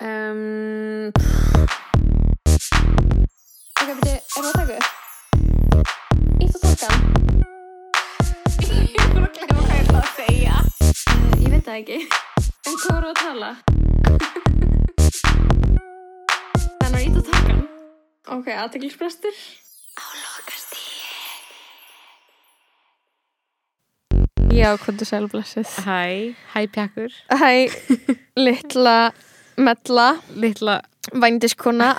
Um, Ok, beti, er það að taka upp? Ítt og tókan? ég er bara að glemma hvað ég ætla að segja. Uh, ég veit það ekki. En hvað voru að tala? Þannig að ítt og tókan? Ok, aðteglisbrestur. Já, hvað þú sæl blessið. Hæ, hæ pjakkur. Hæ, litla mella, Litla, vændiskona,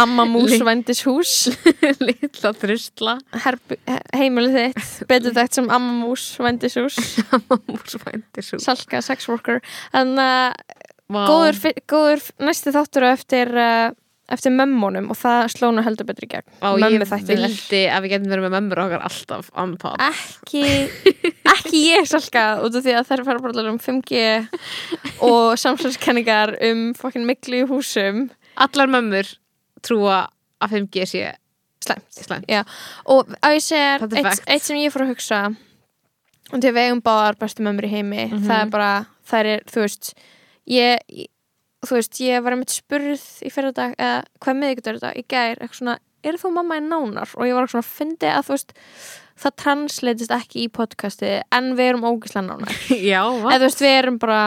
amma mús vændishús, herbu, he- heimilið þitt, betur þekkt sem amma mús vændishús, Músvændir svo. salka sex worker. Þannig að góður, góður næsti þáttur á eftir, uh, eftir mömmunum og það slóna heldur betur í gegn. Og ég vildi að við getum verið með mömmur okkar alltaf pod. Ekki, ekki ég salka út af því að þær fara bara um 5G og samsvæmskenningar um fokkin miklu í húsum. Allar mömmur trúa að 5G sé slæmt. Og að ég er eitt, sem ég fór að hugsa og við eigum báðar bestu mömmur í heimi Mhm. það er bara, það er, þú veist ég- þú veist, ég var einmitt spurð í fyrir dag, eða hvað miðvíkutur þetta, í gær, eitthvað svona er þú mamma í nánar? Og ég var svona að fyndi að þú veist, það transleitist ekki í podcasti, en við erum ógislega nánar Já, eða þú veist, við erum bara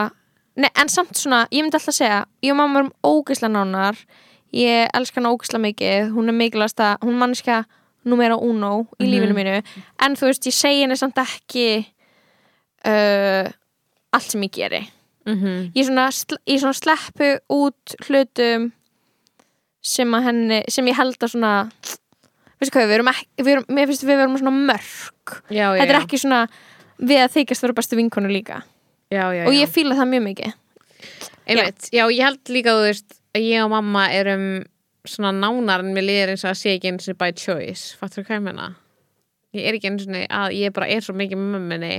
Nei, en samt svona, ég myndi alltaf segja ég og mamma erum ógislega nánar ég elska hana ógislega mikið hún er mikilvægast að, hún mannskja numera uno í Mhm. lífinu mínu en þú veist, ég segi henni samt ekki uh, allt sem ég geri Mhm. ég svona, ég svona sleppu út hlutum sem að henni, sem ég held að svona veistu hvað, við erum ekki við erum, mér finnst við erum svona mörg Já, já, þetta er ekki svona við að þykjast vera bestu vinkonu líka. Já, og ég fíla það mjög mikið. Einmitt, já. ég held líka þú veist að ég og mamma erum svona nánar en mér líður eins og að sé ekki eins og by choice, fattur hvað ég menna ég er ekki eins og að ég bara er svo mikið með mömmunni.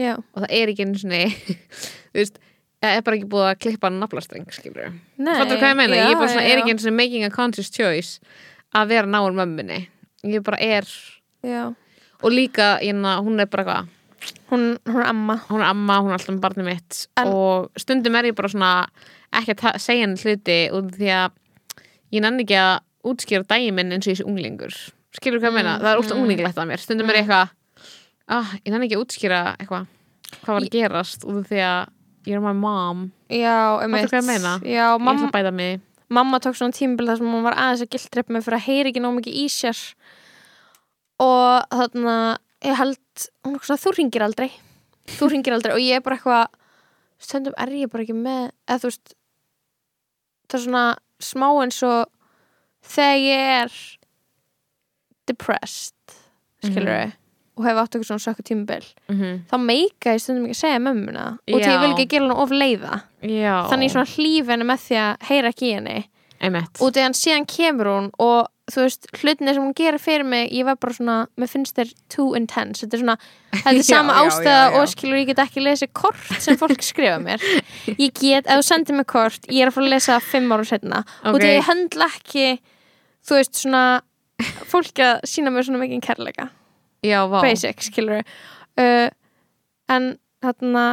Já, og það er ekki eins og þú veist, það er bara ekki búið að klippa naflastreng, skilur Nei, fattur hvað ég menna, já, ég er bara svona, já, er ekki eins og making a conscious choice að vera náur mömmunni ég bara er, já. og líka hérna, hún er bara hvað? Hún, hún er amma. Hún er amma, hún er alltaf með barnið mitt. En- og stundum er ég bara svona ekki að segja henni hluti út því að ég nenni ekki að útskýra daginn minn eins og þessi unglingur. Skilur hvað ég meina, það er alltaf mm. unglingilegt að mér. Stundum er ég eitthvað ah, ég nenni ekki að útskýra eitthvað. Hvað var að gerast út því að er my mom. Já, um ætla mamma, að mamma tók svona tímabil þar sem hún var aðeins að gildrepp mig fyrir að heyra ekki nóg mikið í sér. Og þarna ég held, hún er svona, þú ringir aldrei. Þú ringir aldrei. Og ég er bara eitthvað stundum er ég bara ekki með eða þú veist það er svona smá eins og þegar ég er depressed skilur og hef átt eitthvað svona sökku tímabil mm -hmm. þá meika ég stundum ekki að segja mömmuna og því ég vil ekki gera hann of leiða. Já, þannig svona hlýf henni með því að heyra ekki í henni. Einmitt. Og þegar hann síðan kemur hún og þú veist, hlutinni sem hún gerir fyrir mig ég var bara svona, mér finnst þér too intense. Þetta er svona, þetta er sama ástæða og skilur ég get ekki lesið kort sem fólk skrifa mér. Ég get, ef þú sendir mér kort ég er að fara að lesa fimm ára setna og Ok. því ég höndla ekki þú veist, svona fólk að sína mér svona mikið kærleika já, basic, skilur uh, en þarna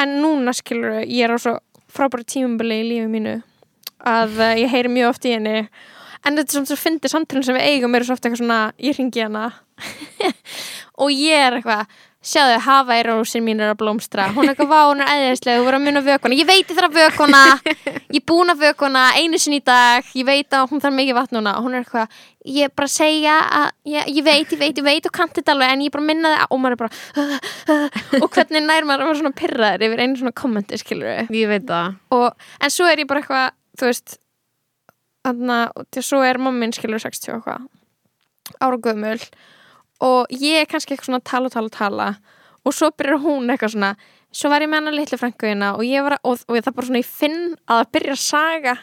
en núna skilur ég er á svo frábæra tímabili í lífi mínu að uh, ég heyri mjög oft í henni. En þetta er samt svo fyndi samtölun sem við eigum er svo oft eitthvað svona, ég ringi hana. Og ég er eitthvað sjáðu, hafa í rósin mín er að blómstra. Hún er eitthvað, vá, hún er æðislega, þú verður að muna vökuna. Ég veit ég þarf að vökuna. Ég er búin að vökuna einu sinni í dag. Ég veit að hún þarf mikið vatn núna. Hún er eitthvað, ég er bara að segja að ég, ég veit, ég veit, ég veit og kanti þetta alveg en ég er bara að minna það og maður er bara og hvernig nær maður að vera svona pyrraður yfir einu svona kommenti, skilur ég veit það. Og, en svo er ég bara eitthvað þú veist þannig að svo er mammin skilur 60 og eitthvað ára gömul og ég er kannski eitthvað svona tala tala tala. Og svo byrjar hún eitthvað svona svo var ég með hana litlu frænguðina og ég var að, og, og það bara svona ég finn að það byrja að saga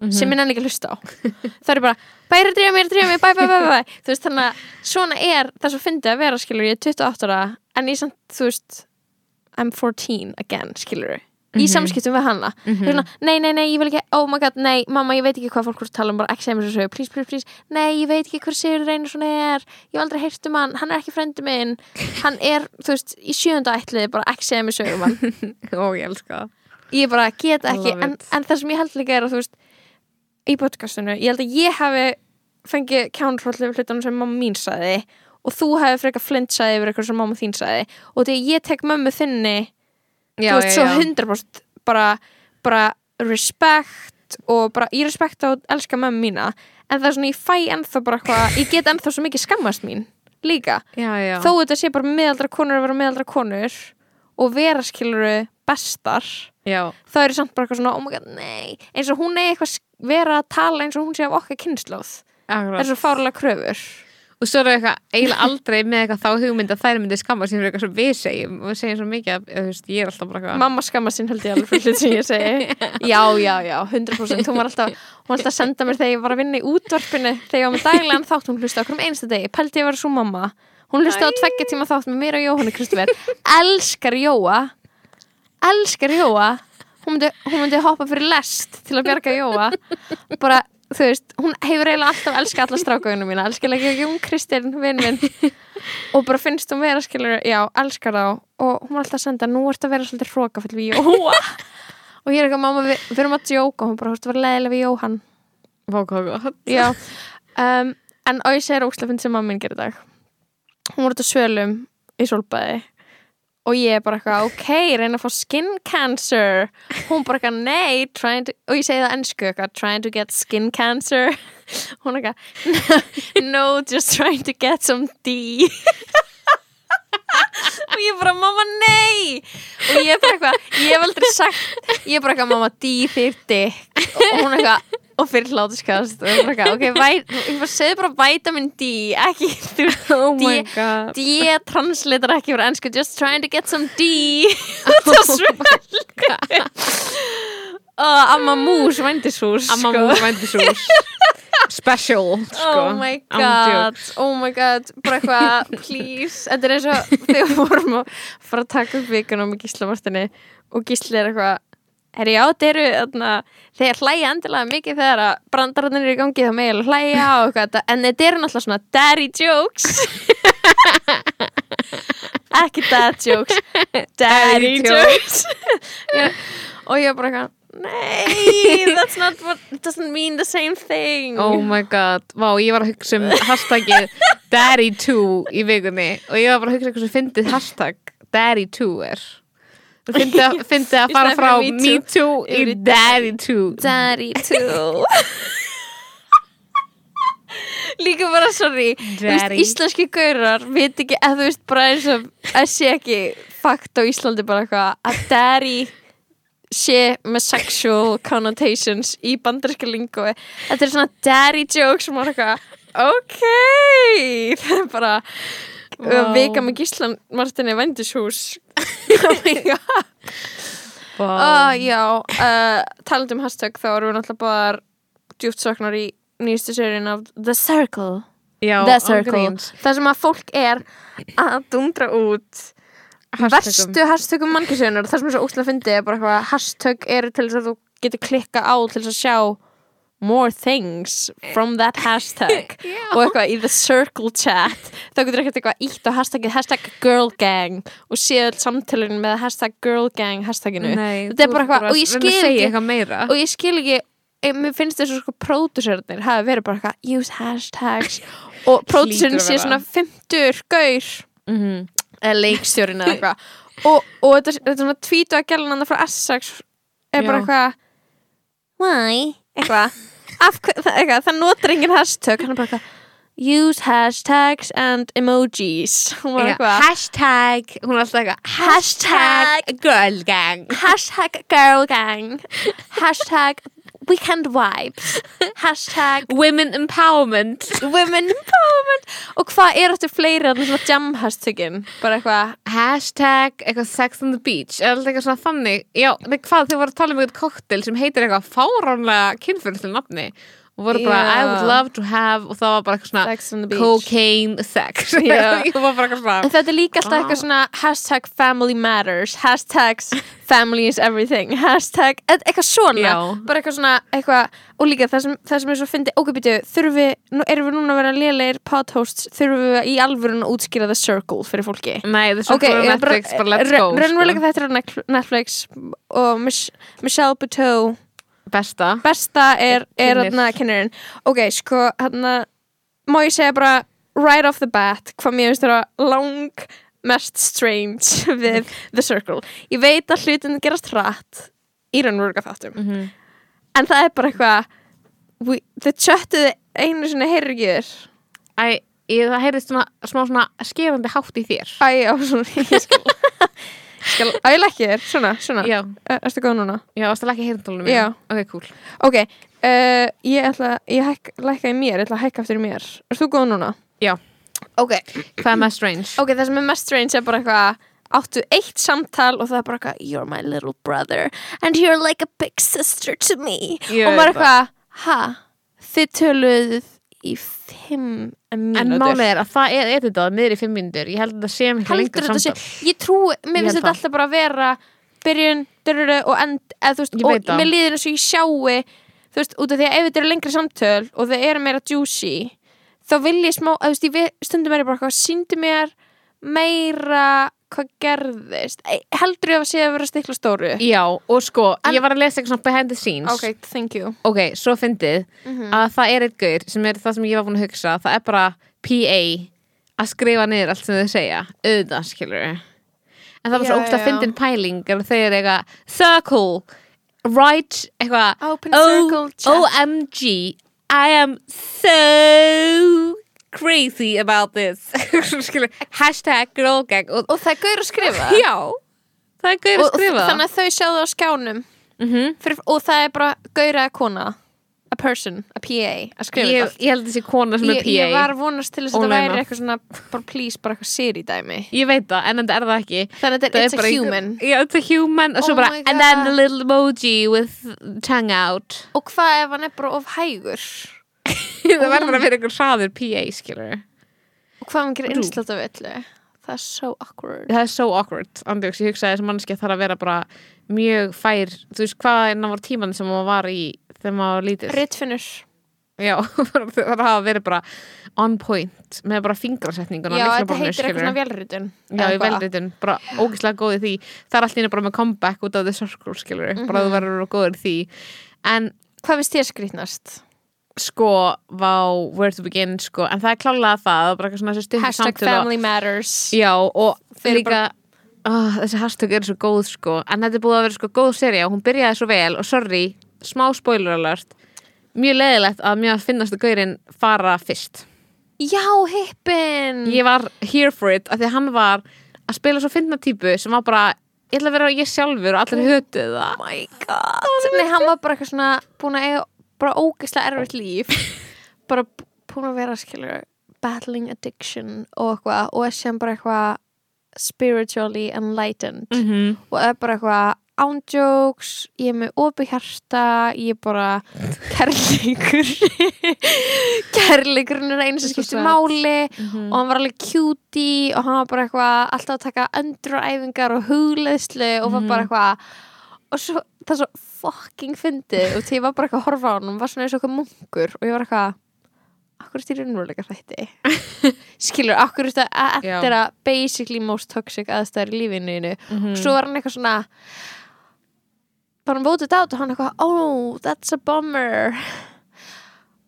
sem ég nenni ekki hlusta á. Þá er ég bara, bæ, ég er að drífa mig, ég er að drífa mig, bæ, bæ, bæ, bæ, þú veist, þannig að svona er það svo fyndið að vera, skilur, ég er 28 ára en ég samt, þú veist I'm 14 again, skilur í samskiptum við Mhm. mm svona, nei, nei, nei, ég vil ekki, oh my god, nei mamma, ég veit ekki hvað fólk voru að tala um, bara ekki segja mér svo please, please, please, nei, ég veit ekki hver Sigur Reynarsson er, ég hef aldrei heyrt um hann hann er ekki frendi minn, hann er þú veist, í sjönda ætliði, bara ekki segja mér sögu um hann og ég elska ég bara get ekki en, en það sem ég held líka er að þú veist í podcastinu, ég held að ég hafi fengið kjánróllu við hlutunum sem mamma mín sagði og þú hefði já, veist, já, svo já. 100% bara, bara respect og bara, ég respekta og elska mömmu mína en það er svona, ég fæ ennþá bara eitthvað ég get ennþá svo mikið skammast mín líka. Þó þetta sé bara meðaldra konur að vera meðaldra konur og vera skiluru bestar já, þá er ég samt bara eitthvað svona, oh god, eins og hún er eitthvað vera að tala eins og hún sé af okkar kynnslóð það er svo fárlega kröfur og svo er eitthvað eiginlega aldrei með eitthvað þá hugmynd að þær myndi skamma sín fyrir eitthvað sem við segjum og við segjum svo mikið að veist, ég er alltaf bara eitthvað mamma skamma sín held ég alveg fyrir hlut sem ég segi. Já, já, já, 100% hún var alltaf, hún var alltaf að senda mér þegar ég var að vinna í útvarpinu þegar ég var með daglegan þátt hún hlusta okkur um einsta degi, pældi ég vera svo mamma. Hún hlusta á tveggja tíma þátt með mér og Jóhannu Kristoffer elskar Jóa. Elskar Jóa. Hún myndi, hún myndi hoppa fyrir lest til að bjarga Jóa. Bara, þú veist, hún hefur eiginlega alltaf elskað alla strákaunum mína, elskar ekki Jón Kristinn vinn minn. Og bara finnst hún vera skilur, já, elskar þá. Og hún var alltaf að senda, nú ertu að vera svolítið hrókafull við Jóa og ég er eitthvað, mamma, við, við erum að djóka. Og hún bara, þú veist, að vera leiðilega við Jóhann. Vá, hvað gott. já, um, en ég segir óslefinn sem mamma minn gerir dag. Hún var út á svölum í solbæði og ég er bara eitthvað, ok, reyna að fá skin cancer. Hún bara eitthvað, nei to, og ég segi það ennsku eitthvað, trying to get skin cancer. Hún eitthvað no, just trying to get some D. Og ég bara, mamma, nei. Og ég bara eitthvað, ég hef aldrei sagt ég bara eitthvað, mamma, D fyrir dick. Og hún eitthvað og fyrir hlátuskast ok, ég bara vitamin D ekki, þú veist, Oh my D god. D translator ekki fyrir ennsku just trying to get some D út af svölku og amma mús vændishús Amma sko. mús vændisús. Special, sko. Oh my god, oh my god bara eitthvað, please þetta er eins og þegar við vorum að fara að taka upp vikunum með gíslavartinni og gísli er eitthvað Herri, já, þetta eru, þarna, þeir hlæja endilega mikið þegar að brandararnir eru í gangi þá meðal hlæja og eitthvað, þetta- en þetta eru náttúrulega svona daddy jokes. Ekki dad jokes daddy jokes. Já, og ég er bara eitthvað nei, that's not what it doesn't mean the same thing. Oh my god, vá, ég var að hugsa um hashtagið Daddy2 í vikunni. Og ég var bara að hugsa eitthvað sem fyndið hashtag Daddy2 er Þú fyndið að, að fara frá Me Too. Too í í Daddy2 Daddy too Líka bara, sorry veist, Daddy. Íslenski gaurar veit ekki, eða þú veist, bara eins og að sé ekki fakt á Íslandi bara eitthvað að daddy sé með sexual connotations í bandaríska lingu þetta er svona daddy jokes sem var eitthvað ok það er bara Vá. vika með Gíslan Martini Vændishús oh my god Vá. Uh, já, uh, talandi um hashtag þá erum við náttúrulega bara djúpt söknar í nýjastu seríun af The Circle Já, The Circle. Það sem að fólk er að dundra út Hashtagum. verstu hashtagum mannkjössunar það sem er svo óslega fyndið er bara eitthvað hashtag eru til þess að þú getur klikka á til þess að sjá more things from that hashtag. Og eitthvað í the circle chat. Þá getur eitthvað ítt á hashtagið hashtag girl gang og séu öll samtölun með hashtag girl gang hashtaginu. Nei, Þetta er bara eitthvað- og ég skil ekki- og ég skil ekki mér finnst þess að sko pródusörnir hafi verið bara eitthvað use hashtags. Og pródusörn Hlýtur að sé vera. svona 50 gaur. Mhm. eða leikstjórin eða eitthvað. Og, og þetta, þetta svona tvítu að gæla hann frá Essex er bara eitthvað why, eitthvað. Af, hver- það, eitthvað, það notar engin hashtag. Hann er bara eitthvað use hashtags and emojis. Hún var Já, eitthvað Hashtag Hún er alltaf eitthvað Hashtag girl gang. Hashtag girl gang. Hashtag weekend vibes hashtag Women empowerment. women empowerment. Og hvað er þetta fleiri þarna svona jam hashtagin? Bara eitthvað Hashtag eitthvað sex on the beach. Alltaf eitthvað svona þannig? Já, hvað þau voru að tala um eitthvað koktel sem heitir eitthvað fáránlega kynfyrslu nafni og voru bara Já. I would love to have og það var bara eitthvað svona cocaine sex ég svona En þetta er líka alltaf Ah. eitthvað svona hashtag family matters, hashtags family is everything, hashtag eitthvað svona, Já. bara eitthvað svona eitthvað, og líka það sem, það sem er svo fyndi, býtu, þurfum við, nú erum við núna að vera lélegir podhosts, þurfum við í alvörun að útskýra the circle fyrir fólki nei, the circle ég okay, er Netflix, bara let's go sko. Raunverulega þetta er Netflix og Mich Michelle Buteau besta. Besta er, er hérna kynnerinn ok, sko, hérna má ég segja bara right off the bat hvað mér finnst þeirra lang mest strange við The Circle. Ég veit að hlutin gerast hratt í raunverulega þáttum. Mm en það er bara eitthvað þau tjöttuðu einu sinni heyrgjur Æ, ég, það heyrðist svona, smá svona skerandi hátt í þér. Æ, á svona ég skal, skal á ég lekkir, svona, svona Já, Er- ertu góð núna? já, varstu að lækka heyrntólunum Já. Ok, cool ok, uh, ég ætla ég hæk, lækka í mér, ég ætla að hækka eftir í mér ertu góð núna? Já. ok, Hvað er mest strange? Ok, það sem er mest strange er bara eitthvað áttu eitt samtal og það er bara eitthvað You're my little brother and you're like a big sister to me Ég og maður eitthvað, ha? Þið töluð í fimm mínútur En málið er að það er editað miður í fimm mínútur Ég held að það sé miklu lengur samtal ég trú, mér finnst þetta það. alltaf bara að vera byrjun, dyrru og end þú veist, og það. mér líður eins og ég sjái þú veist, út af því að ef þetta eru lengri samtöl og þau eru meira juicy þá vil ég smá, þú veist, stundum er ég bara síndu mér meira hvað gerðist? Heldur ég að sé að vera stikla stóru? Já, og sko, En- ég var að lesa eitthvað svona behind the scenes. Ok, thank you. Ok, svo fyndið Mhm. að það er eitt gaur sem er það sem ég var búin að hugsa. Það er bara PA að skrifa niður allt sem þau segja. Auðvitað, skilur en það var svo Já, ógst að fyndin pæling er þau eru eitthvað circle, right eitthvað OMG I am so crazy about this. Hashtag girl gang. Og, og það er gaur að skrifa? Já, það er gaur að og, og skrifa. þannig að þau sjáðu á skjánum? Mm -hmm. fyrir, og það er bara gaur eða kona? A person, a PA að skrifa ég, ég held þessi kona sem er ég, PA ég var að vonast til þess að Ónæma. væri eitthvað svona bara please, bara eitthvað seri dæmi. Ég veit það, en þetta er það ekki. Þannig að Það þetta er it's a human. Já, it's a human og svo Oh bara And then a little emoji with tongue out. Og hvað ef hann er bara of hægur Það verður að vera einhver hraður PA, skilur og hvað hann gerir einslátt af öllu það er so awkward. Það er so awkward, andjóks, ég hugsaði að mannski þarf að vera bara mjög fær. Þú veist hvað það var tíman sem maður var í þegar maður var lítið Ritfinnur. Já, það hafa verið bara on point með bara fingrasetninguna já, þetta heitir eitthvað velritun Já, velritun, bara ógislega góð í því. Það er allir bara með comeback út af the circle, skilur bara Mhm. þú verður góður í því. En hvað finnst þér skrýtnast? Sko, vá, where to begin sko, en það er klálega það, bara eitthvað svona þessi stundum hashtag family matters. Já, og Þeir líka oh, þessi hashtag er svo góð sko. En þetta er búið að vera sko góð serja og hún byrjaði svo vel og sorry, smá spoiler alert. Mjög leðilegt að mér finnast að gaurinn fara fyrst. Já, hippin! Ég var here for it, af því að hann var að spila svo fyndna típu sem var bara ég ætla að vera ég sjálfur og allir hötuð það. oh my god. Nei, hann var bara eitthvað svona búin að eiga bara ógeðslega erfitt líf bara búin að vera skilur battling addiction og eitthvað og er sem bara eitthvað spiritually enlightened mm -hmm. og er bara eitthvað ándjóks, ég er með opið hjarta ég er bara kærleikur kærleikurinn er einu sem skiptir máli Mhm. og hann var alveg cutie og hann var bara eitthvað alltaf að taka önduræfingar og hugleðslu og var bara Mhm. eitthvað og svo, það er svo fucking fyndið og því ég var bara eitthvað að horfa á hann og var svona eins og eitthvað munkur og ég var eitthvað akkur er þetta í raunveruleika þætti? Skilur, akkur er þetta eftir að basically most toxic aðstæður í lífinu Mhm. svo var hann eitthvað svona bara hann voted out og hann eitthvað oh, that's a bummer.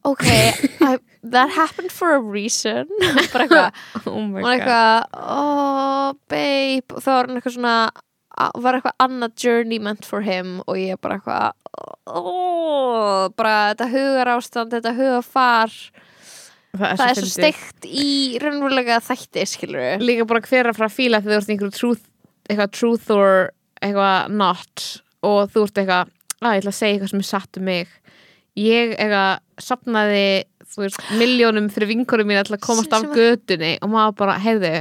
Ok, I, that happened for a reason. Bara eitthvað oh my og hann god. eitthvað, oh babe. Og þá var hann eitthvað svona var eitthvað annað journey meant for him og ég bara eitthvað oh, bara þetta hugar ástand þetta hugafar það er svo fyndið. steikt í raunverulega þætti skilur líka bara hver að fara að fíla þegar þú ert einhverju truth, eitthvað truth or eitthvað not og þú ert eitthvað, að ég ætla að segja eitthvað sem er satt um mig ég eitthvað sapnaði þú veist, miljónum fyrir vinkorum mín að komast af Sem- götunni og maður bara, heyrðu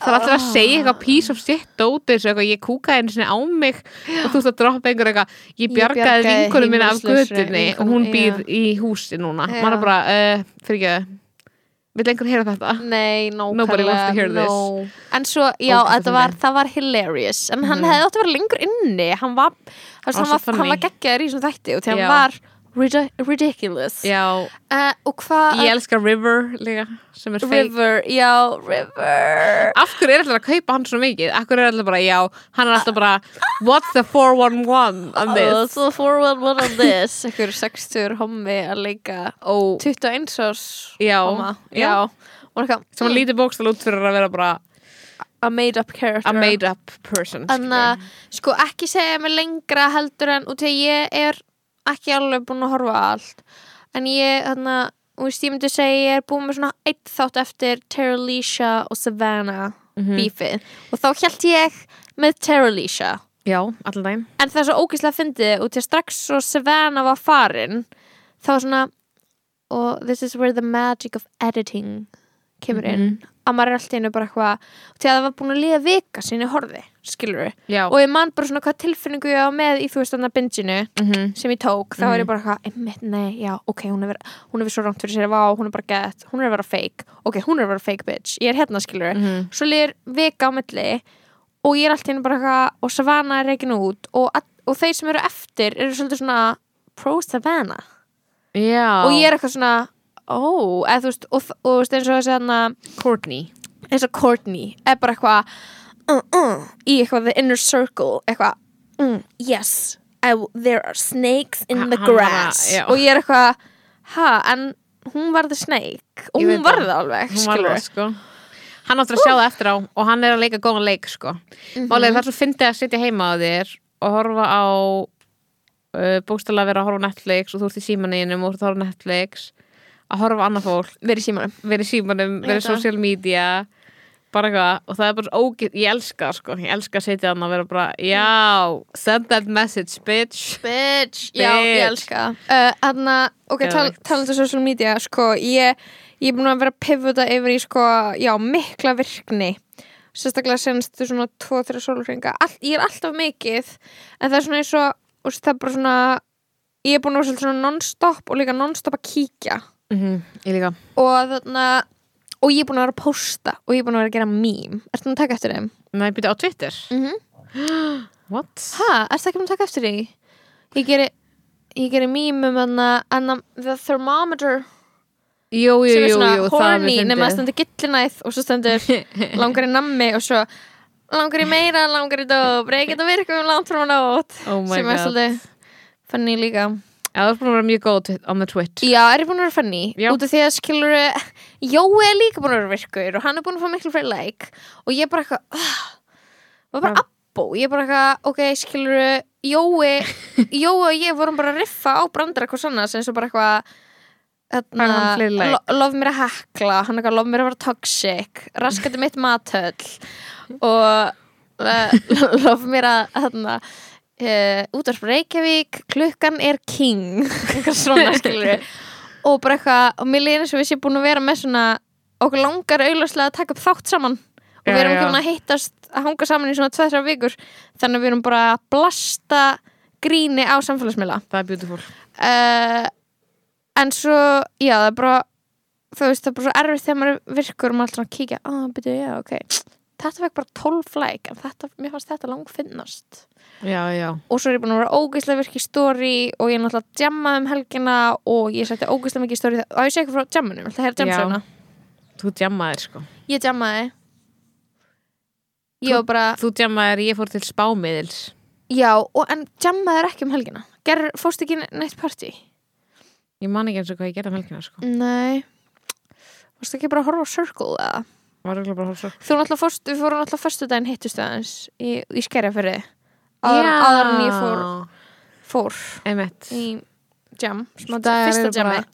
það er alltaf að segja eitthvað piece of shit dóti ég kúkaði einu sinni á mig og þú veist að droppa einhver eitthvað. Ég bjargaði vinkunum minna af götunni og hún býr í húsi núna. Maður bara, uh, fyrir ekki vil einhver heyra þetta? Nei, nákvæmlega no. En svo, já, var, það var hilarious. En hann Mhm. hefði átt að vera lengur inni. Hann var, var var, var geggjaður í svona þætti Og Já. hann var ridiculous. Já, uh, Og hvað ég elska River líka sem er fake. River, já, River. Af hverju er alltaf að kaupa hann svo mikið? Af hverju er alltaf bara, já, hann er alltaf bara What's the 411 on Oh, this? so forward one on this? Ekkur 60 hommi að leika Ó, 21 árs já, homma. Já. Já, Sem hann lítið bókstall út fyrir að vera bara A made up character. a made up person Þannig að, sko, ekki segja mig lengra heldur en út í að ég er ekki alveg búin að horfa allt. En ég, þannig að, þú veist, ég myndi segja ég er búin með svona eitt þátt eftir Tara Leisha og Savannah Mhm. bífið og þá held ég með Tara Leisha. Já, allan daginn. En það er svo ógeðslega fyndið og til strax svo Savannah var farin þá svona og this is where the magic of editing kemur inn að maður er alltaf einu bara eitthvað til að það var búin að líða vika sinni horfi skilur við og ég man bara svona hvað tilfinningu ég á með í þú veist þannig að binginu Mhm. sem ég tók, þá er ég bara eitthvað einmitt, nei, já, ok, hún er verið hún er verið svo rangt fyrir sér, vá, hún er bara gett hún er að vera fake, ok, hún er að vera fake bitch ég er hérna skilur, Mhm. svo líður vika á milli og ég er alltaf einu bara eitthvað og Savannah er reikin út og, og þeir sem eru eftir eru svolítið svona pro Savannah. Já. Og ég er eitthvað svona ó, eða þú veist, og, þú veist eins og þessi hérna Courtney eins og Courtney er bara eitthvað uh, uh, í eitthvað the inner circle eitthvað mm, yes, I, there are snakes in Ha- the hann var að- grass já. og ég er eitthvað ha, en hún var the snake og hún veit var það. það alveg Hún var skilurðu. það sko Hann áttur að sjá það eftir á og hann er að leika góðan leik sko Mhm. Málega það er svo fyndið að sitja heima á þér og horfa á uh, bókstala að vera að horfa Netflix og þú ert í símaninum og þú ert að horfa Netflix að horfa á annað fólk verið símanum verið símanum, verið það. social media bara eitthvað. Og það er bara ógið, ég elska það, sko, ég elska að sitja þannig að vera bara, já send that message, bitch. Bitch, já, ég elska. Uh, Þannig, ok, tal, talandi um social media sko, ég, ég er búin að vera að pivuta yfir í sko, já, mikla virkni. Sérstaklega senstu svona 2-3 sólurringa, All, ég er alltaf mikið en það er svona eins og og það er bara svona ég er búin að vera svona non-stop og líka non-stop að kíkja mm ég líka. Og þarna og ég er búin að vera að posta og ég er búin að vera að gera mím Ertu búin að taka eftir þeim? Nei, byrja á Twitter? Mm What? Hæ, ertu ekki búin að taka eftir því? Ég geri ég geri mím um þarna þarna, the thermometer. Jú, jú, er jú, jú, það er mér nema stendur gillinæð og svo stendur langar í nammi og svo langar í meira, langar í dóp. Reykjað að virka um langt frá nót Oh sem er god. svolítið funny líka Já, það er búin að vera mjög góð on the Twitch. Já, er ég búin að vera funny? Já. Út af því að skilur Jói er líka búin að vera virkur og hann er búin að fá miklu fyrir like og ég er bara eitthvað uh, og bara abbó, ég er bara eitthvað ok, skilur Jói Jói og ég vorum bara að riffa á brandara hvað svona sem svo bara eitthvað like? lo, lof mér að hekla. Hann eitthvað, lof mér að vera toxic. Raskandi mitt mathöll og uh, lof mér að þarna uh, útvarp Reykjavík klukkan er king. Svona skilur og bara eitthvað, og mér eins og við séum búin að vera með svona, okkur langar auðvarslega að taka upp þátt saman. Og við erum ekki búin að hittast að hanga saman í svona 2-3 vikur. Þannig að við erum bara að blasta gríni á samfélagsmiðla. Það er beautiful. Uh, en svo, já, það er bara þú veist, það er bara svo erfitt þegar maður virkur og maður alltaf að kíkja, að, ah, byrju, já, ok þetta fekk bara 12 like en þetta, mér fannst þetta lang finnast Já, já. Og svo er ég búin að vera ógeðslega virk í story og ég er náttúrulega að jamma um helgina og ég setti ógeðslega mikið í story. Og ég sé eitthvað frá jammunum, ætla að heyra jamsöguna Þú jammaðir sko. Ég jammaði. Ég var bara, Þú jammaðir, ég fór til spámiðils. Já, og, en jammaði er ekki um helgina. Ger, fórst ekki neitt party? Ég man ekki eins og hvað ég gerði um helgina sko. Nei. Fórst ekki bara að horfa á Circle eða? Þú náttúrulega fórst, við fórum náttúrulega fyrstu daginn hittustu aðeins í, í skerjafyrði áður, áður en ég fór, fór Einmitt. í jam, fyrsta jammi.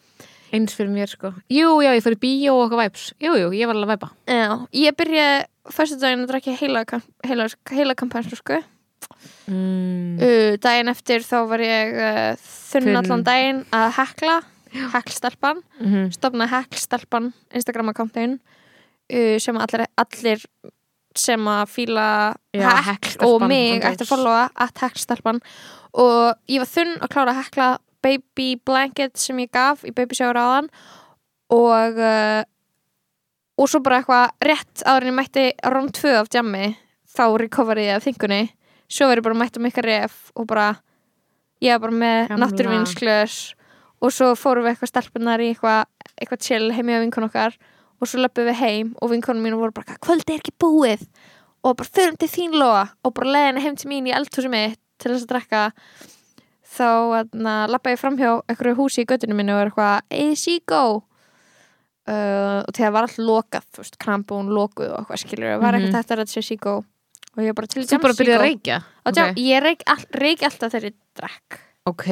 Eins fyrir mér sko. Jú, já, ég fór í bíó og eitthvað væps Jú, jú, ég var alveg að væpa Já, ég byrjaði fyrstu daginn að drakja heila, heila, heila kampanslu sko. Mm. uh, Daginn eftir þá var ég uh, þunn. allan daginn að hekla heklstelpan, mm stofna heklstelpan Instagram akkántin uh, sem allir, allir sem að fíla Já, hekk og mig ætti að followa að hekkstelpan og ég var þunn að klára að hekla baby blanket sem ég gaf í baby shower áðan. Og uh, og svo bara eitthvað rétt ég mætti róm 2 af jammi þá recoverið af þingunni. Svo ég bara mætt um ykkar ref og bara ég var bara með Gamla. náttúruvinsklös og svo fórum við eitthvað stelpunar í eitthvað eitthvað chill heim í vinkun okkar og svo löpum við heim og vinkunum mínu voru bara kvöldi er ekki búið? Og bara förum til þín loa og bara leiðina heim til mín í eldhúsi mitt til þess að drekka. Þá lappa ég framhjá einhverju húsi í göttinu mínu og er eitthvað easy go. Uh, og þegar var allt lokað þú veist, krampún lokuð og eitthvað skilur var Mhm. ekkert hægt að ræða sér síkó og ég bara til Þú bara byrjaði að reykja? Okay. ég reik, all, reik alltaf þegar ég drekk. Ok,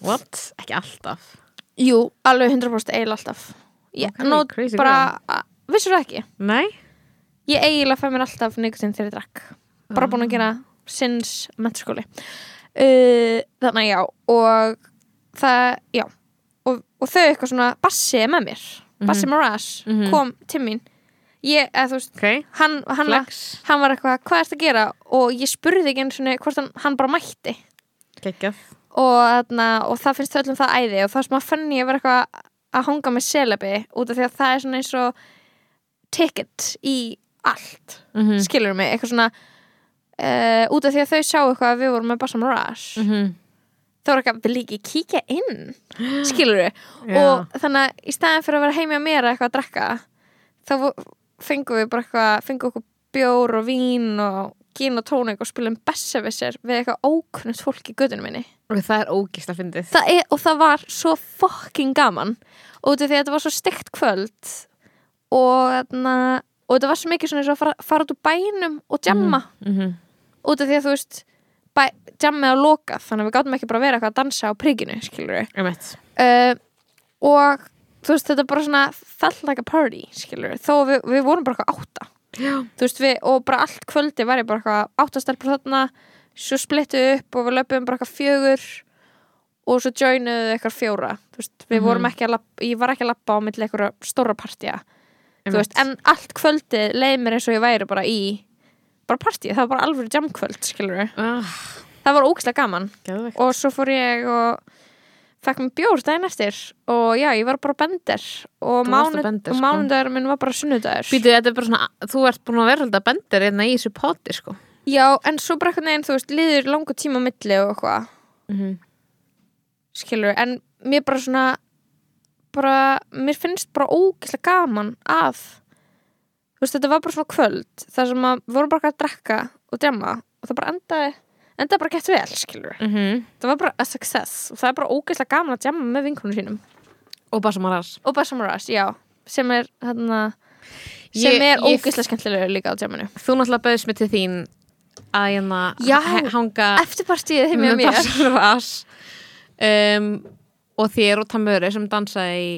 what? Ekki alltaf. Jú, alveg 100% eil alltaf ég, Ok, nú, bara, vissur það ekki? Nei? ég eiginlega fæ mér alltaf nikotin þegar ég drakk. Bara búin að gera sinns mentaskóli. Uh, þannig já og það, já og, og þau eitthvað svona, Bassi er með mér. Bassi Moraz Mhm. kom til mín. Ég, eða þú veist, Ok, hann, hann, hann var eitthvað, hvað ertu að gera? Og ég spurði ekki einu svona hvort hann, hann bara mætti. Gekjað og, og það finnst öllum það æði og það sem að fann ég að vera eitthvað að hanga með celebi út af því að það er svona eins og ticket í allt mm skilur mig, eitthvað svona uh, út af því að þau sjá eitthvað að við vorum með Bassam Rush. -hmm. þá vil ekki kíkja inn? Skilur við, Já. og þannig að í staðin fyrir að vera heimi á mér að eitthvað að drekka þá fengum við bara eitthvað fengum okkur bjór og vín og gin og tónik og spilum besservisser við eitthvað ókunnugt fólk í gödunum minni Og það er ógísla fyndið. Það og það var svo fucking gaman. Og þetta var svo stygt kvöld og, þarna, og þetta var svo mikið svona að fara, fara út úr bænum og jamma. Mm -hmm. út af því að þú veist jammið á lokað þannig að við gátum ekki bara að vera eitthvað að dansa á príkinu skilur við uh, og þú veist þetta er bara svona felt like a party skilur við þó við, við vorum bara eitthvað átta. Já. Þú veist við og bara allt kvöldi var ég bara eitthvað áttastelpur þarna svo splittuð upp og við löpum bara eitthvað fjögur og svo joinuðu eitthvað fjóra. Veist við Mhm. vorum ekki að lappa ég var ekki að lappa á milli eitthvað stóra Einmitt. veist en allt kvöldi leið mér eins og ég væri bara í bara partí það var bara alveg jamkvöld ah, það var ógislega gaman. Geðveikt. Og svo fór ég og fekk mér bjór daginn eftir. Og já, ég var bara bender. Og, Þú varst á mánu, Bender, og sko. minn var bara sunnudagur. Býtu, þetta er bara svona, þú ert búin að vera alltaf bendir einna í þessu poti, sko já, en svo bara eitthvað neginn, þú veist, liður langu tíma á milli og eitthvað, mm -hmm. skilur en mér bara svona bara, mér finnst bara ógislega gaman að þú veist, þetta var bara svona kvöld þar sem að við vorum bara að drekka og djama og það bara endaði endaði bara gett vel, skilur Mm -hmm. það var bara a success og það er bara ógislega gaman að djama með vinkunum sínum. Og bara sem að ras og Bassamaras, já sem er hérna sem Ég- er ógeðslega skemmtilegur líka á djaminu Þú náttúrulega bauðist mig til þín að hérna hanga eftirpartíð með mér. Um, og þér og Tamöri sem dansaði í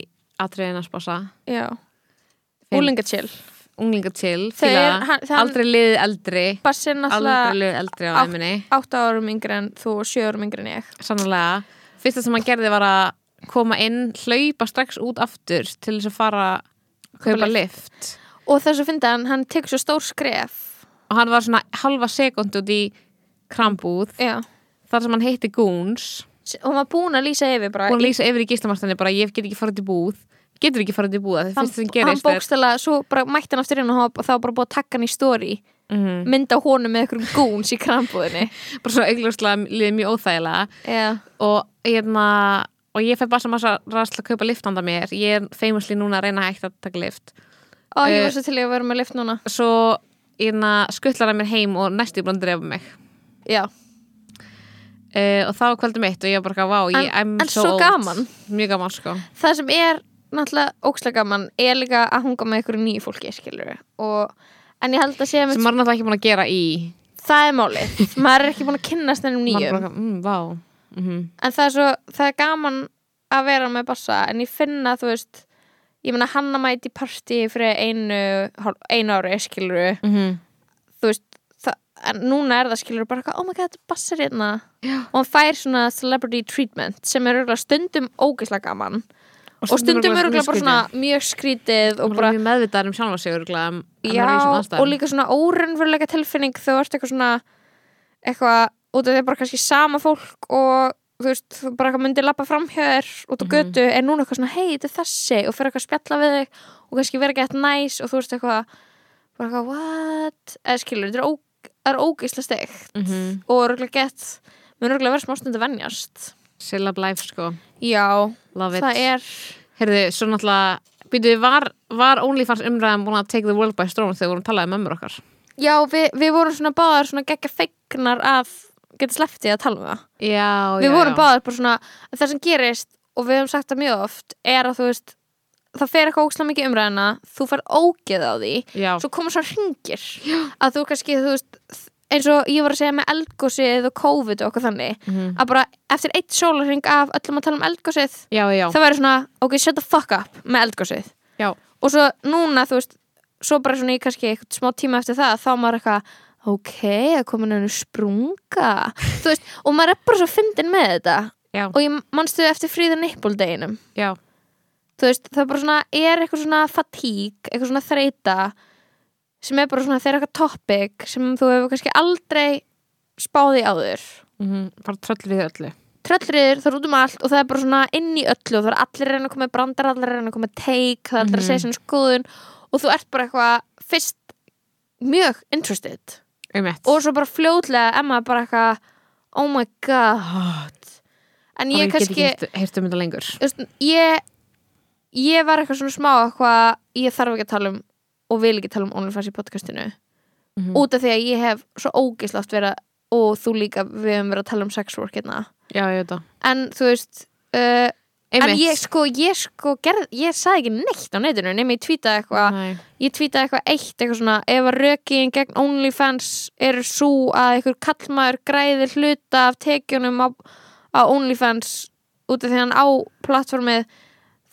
Þau fíla. er- hann- hann- Aldrei liðið eldri. Aldrei liðið eldri á æminni 8 árum yngri en þú og 7 árum yngri en ég. Sannlega Fyrsta sem hann gerði var að koma inn hlaupa strax út aftur til þess að fara að kaupa Kaupa lift og þess að finna hann, hann tekur svo stór skref og hann var svona halva sekund út í krambúð já, þar sem hann heitti Goons. Og hann var búin að lýsa yfir bara búin að lýsa yfir í gíslamartinni bara ég get ekki farið til búð. Getur ekki farið til búða það hann, fyrsta sem hann gerist er bókstala, svo bara mætti hann aftur inn og hann- þá bara búið að taka hann í story. Mhm. mynda honum með einhverjum gúns í krambúðinni. Bara svona augljóslega liðið mjög óþægilega. Já, og hérna og ég fæ bara sem að ræðsla að kaupa lift handa mér. Ég er famously núna að reyna hægt að taka lift og ég Eh, var svo til að vera með lift núna. svo hérna skuttlar hann mér heim og næstu búin að drefa mig. Já, uh, og það var kvöldum mitt og ég var bara vá, ég, En- en so svo old. gaman. mjög gaman sko. Það sem er náttúrulega ókslega gaman er líka að hunga með einhverju nýju fólki og en ég held að sé að sem maður náttúrulega ekki búin að gera í það er málið. Maður er ekki búin að kynnast þennum maður nýjum. mm, vá. Mm en það er svo, það er gaman að vera með bassa en ég finna þú veist ég meina hann að mæti partí fyrir einu, einu ári skilur -hmm. þú veist en núna er það skilur bara eitthvað, oh my god, bassar hérna Já. og hann fær svona celebrity treatment sem er stundum ógeðslega gaman og stundum örugglega eru bara svona mjög skrítið og og bara, mjög meðvitaður um sjálfa sig er aðstæðum. og líka svona órennveruleika tilfinning þú ert eitthvað svona eitthvað, út af því að bara kannski sama fólk og þú veist, þú bara eitthvað myndi lappa fram hjá þér út á Mhm. götu er núna eitthvað svona, hei, þetta er þessi og fyrir eitthvað að spjalla við þig og kannski vera gett næs og þú veist eitthvað bara eitthvað, what? eða skilur, þetta er, ó, það er ógeislega steikt Mhm. og örgulega gett mun örgulega vera smá stund að venjast Silla Blæf sko, já, love it það er Heyrðu, svo náttúrulega Býtu, var, var OnlyFans umræðan búin að take the world by storm þegar við vorum að tala um ömmur okkar? já, við, við vorum svona báðar svona geggja feignar að geta slepptið að tala um það. Já, við vorum báðar bara svona að það sem gerist og við höfum sagt það mjög oft er að þú veist það fer eitthvað ókslega mikið umræðina þú fær ógeð á því Já, svo koma svo hringir. Að þú kannski, þú veist eins og ég var að segja með eldgósið og COVID og okkur þannig Mhm. að bara eftir eitt sólarhring af öllum að tala um eldgósið já, já. það væri svona, ok, shut the fuck up með eldgósið Já. og svo núna, þú veist svo bara svona í kannski eitthvað smá tíma eftir það þá maður eitthvað, ok, það komin henni sprunga. Þú veist, og maður er bara svo fyndin með þetta. Já. og ég manstu eftir fríða nippuldeginum veist, það er bara svona, er eitthvað svona fatík, eitthvað svona þreita sem er bara svona, þeir eru eitthvað topic sem þú hefur kannski aldrei spáði áður. Mm bara tröll við öllu. Tröllriður, það er út um allt og það er bara svona inn í öllu og það er allir að reyna að koma brandar, allir að reyna að koma take það er allir að segja sinni skoðun og þú ert bara eitthvað fyrst mjög interested Einmitt. og svo bara fljótlega Emma bara eitthvað oh my god. En Bara ég get kannski ekki heyrt um þetta lengur. Veist, ég ég var eitthvað svona smá eitthvað ég þarf ekki að tala um og vil ekki tala um OnlyFans í podcastinu. Mhm. út af því að ég hef svo ógislátt verið og þú líka við höfum verið að tala um sex work hérna. Já, ég en þú veist uh, en Einmitt. ég sko, ég sko gerð, ég sagði ekki neitt á netinu nema ég tweetaði eitthvað ég tweetaði eitthvað eitt eitthvað svona ef að rökin gegn OnlyFans eru svo að einhver kallmaður græðir hluta af tekjunum á, á OnlyFans út af því hann á plattformið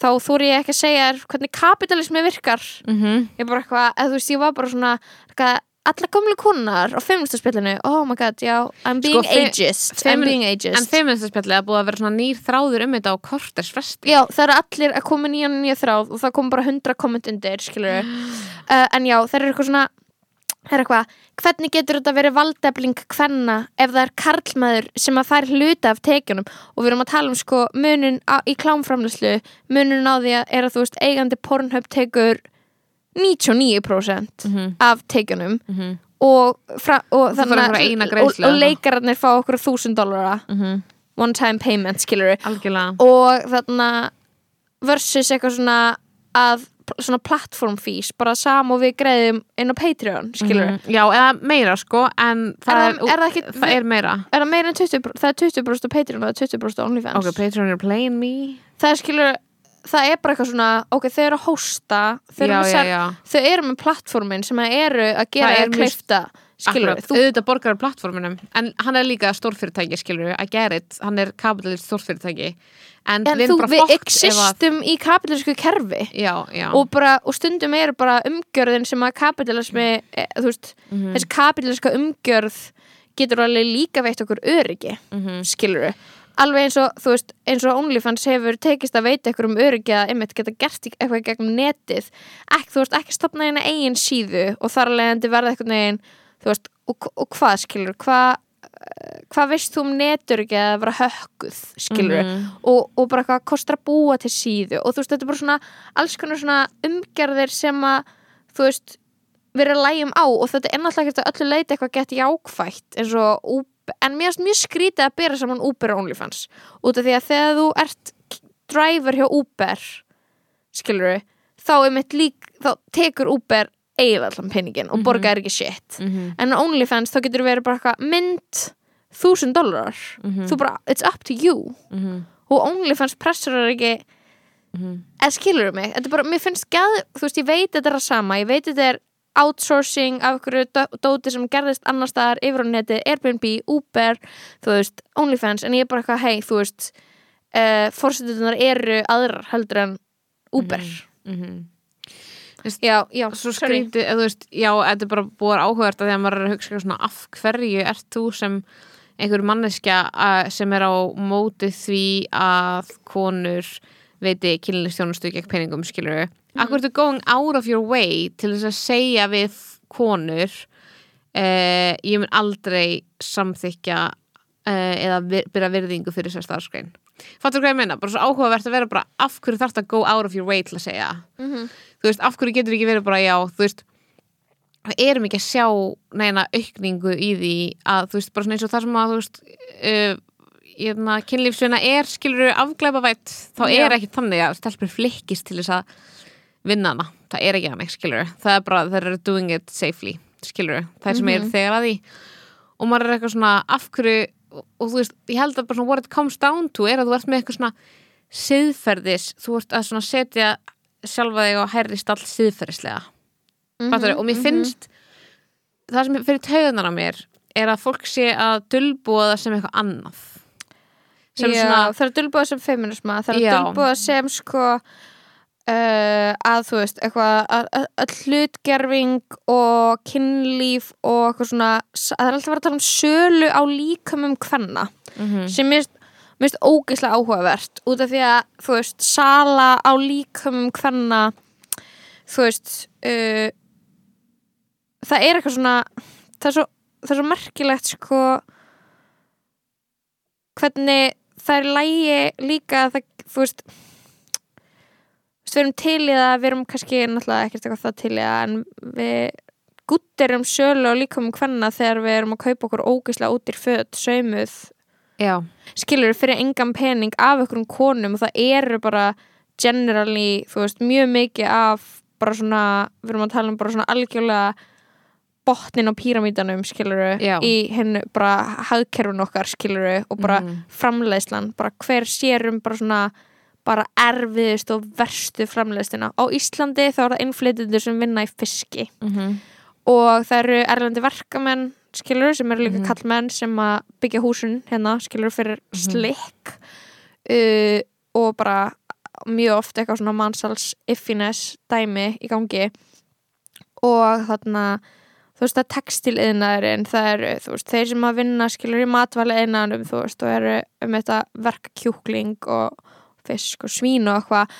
þá þóri ég ekki að segja hvernig kapitalismi virkar Mhm. ég bara eitthvað, eða þú veist, ég var bara svona eitthvað, alla gamlu konar á feministaspillinu, oh my god, já I'm being fe- ageist, I'm being ageist. En feministaspjallið er búið að vera svona nýr þráður um þetta á korters fresti Já, það eru allir að koma nýjan nýja þráð og það kom bara hundra komment undir, skilur uh, En já, það er eitthvað svona Það er eitthvað, hvernig getur þetta verið valdefling hvenna ef það er karlmaður sem að fær hluta af tekjunum? Og við erum að tala um sko munin á, í klámframlöslu munin á því að er að þú veist eigandi pornhöp tekur 99% Mhm. af tekjunum Mhm. og, fra, og, og, og eða? leikararnir fá okkur þúsund dólara Mhm. one time payment, skilur og þarna versus eitthvað svona að svona platform fees, bara sam og við greiðum inn á Patreon, skilur Mhm. Já, eða meira sko En það Er það- er það ekki- það er meira er það meira en 20, það er 20% á Patreon og það er 20% á OnlyFans Ok, Patreon er playing me það er skilur, það er bara eitthvað svona ok, þau eru að hósta þau eru, Já, já, ser- já. þau eru með platformin sem að eru að gera Það er að kleifta skilur, Akkurat, þú, auðvitað borgar plattforminum en hann er líka stórfyrirtæki, skilur I get it, hann er kapitalist stórfyrirtæki. En, en við þú, við ef að existum í kapitalísku kerfi. Og, bara, og stundum eru bara umgjörðin sem að kapitalismi e, þú veist, Mhm. þessi kapitaliska umgjörð getur alveg líka veitt okkur öryggi Mhm. skilur alveg eins og, þú veist, eins og OnlyFans hefur tekist að veita ykkur um öryggi að einmitt geta gert eitthvað gegnum netið. Ekki, þú veist, ekki stopna eina eigin síðu og þar alveg endi verða eitthvað negin þú veist, og, og hvað skilur hvað hvað veist þú um netöryggi að vera hökkuð skilur Mhm. og, og bara hvað kostar að búa til síðu? Og þú veist, þetta er bara svona alls konar svona umgerðir sem að þú veist, erum lægjum á og þetta er náttúrulega ekkert að öllu leiti eitthvað gett jákvætt eins og en mér finnst mjög skrítið að bera saman Uber og OnlyFans út af því að þegar þú ert driver hjá Uber skilur þá er mitt lík, þá tekur Uber eiginlega allan peningin og borgar ekki shit Mhm. en á OnlyFans þá getur verið bara eitthvað mynd þúsund dólarar Mhm. þú bara, it's up to you Mhm. og OnlyFans pressur ekki Mhm. eða skilur mig, þetta er bara, mér finnst gæð, þú veist, ég veit þetta er að sama, ég veit þetta er outsourcing af einhverju dó- dóti sem gerðist annar staðar yfir á neti, Airbnb, Uber þú veist, OnlyFans, en ég er bara eitthvað hei, þú veist uh, fórsetunar eru aðrar heldur en Uber Mhm. já, já, Svo sorry. skrítið, eða veist, já, þetta er bara búið því að maður er að hugsa svona af hverju ert þú sem einhver manneskja sem er á móti því að konur veiti kynlistjónustu gegn peningum skilur við Akkur ertu going out of your way til þess að segja við konur uh, ég mun aldrei samþykja uh, eða vir, byrja virðingu fyrir þessar starfskrein Fattur hvað ég meina? Bara svo áhugavert að vera bara af hverju þarf að go out of your way til að segja Mhm. þú veist, af hverju getur ekki verið bara já, þú veist við erum ekki að sjá neina aukningu í því að þú veist, bara svona eins og það sem að þú veist uh, kynlífsvinna er skilur afglæpavætt, þá Já. er ekki þannig að stelpur flikkist til þess að vinna hana, það er ekki þannig skilur það er bara, þeir eru doing it safely skilur, það er sem er Mhm. þegar að því. Og maður er eitthvað svona af hverju, og, og þú veist, ég held að bara svona what it comes down to er að þú ert með eitthvað svona siðferðis, þú ert að svona setja sjálfa þig á hærri stall siðferðislega. Mm og mér mhm. finnst það sem fyrir taugunar á mér er að fólk sé að dulbúa það sem eitthvað annað. Sem Já, svona það er dulbúða sem feminisma það er Já. dulbúða sem sko uh, að þú veist eitthvað að, að, að hlutgerfing og kynlíf og eitthvað svona það er alltaf verið að tala um sölu á líkamum kvenna mm sem mér finnst- ógeðslega áhugavert út af því að þú veist sala á líkamum kvenna þú veist uh, það er eitthvað svona það er svo, það er svo merkilegt sko hvernig það er lægi líka að það, þú veist, við erum til í það við erum kannski náttúrulega ekkert eitthvað það til í það en við guttir um sölu og líka um hvenna þegar við erum að kaupa okkur ógeðslega út í föt saumuð já, skilur fyrir engan pening af okkur konum og það eru bara generally, þú veist, mjög mikið af bara svona, við erum að tala um bara svona algjörlega botnin á píramítanum, skiluru Já. í hennu bara hagkerfun okkar, skiluru og bara Mhm. framleiðslan, bara hver sérum bara svona bara erfiðist og verstu framleiðstina á Íslandi þá er það innflytjendur sem vinna í fiski. Mm og það eru erlendi verkamenn skilur sem eru líka Mhm. kallmenn sem að byggja húsun hérna skilur fyrir Mhm. slikk. Uh, og bara mjög oft eitthvað svona mannsals iffiness dæmi í gangi. Og þarna þú veist að textiliðnaðurinn það eru þú veist þeir sem að vinna skilur í matvæla einaðanum þú veist og eru um þetta verka kjúkling og fisk og svín og eitthvað.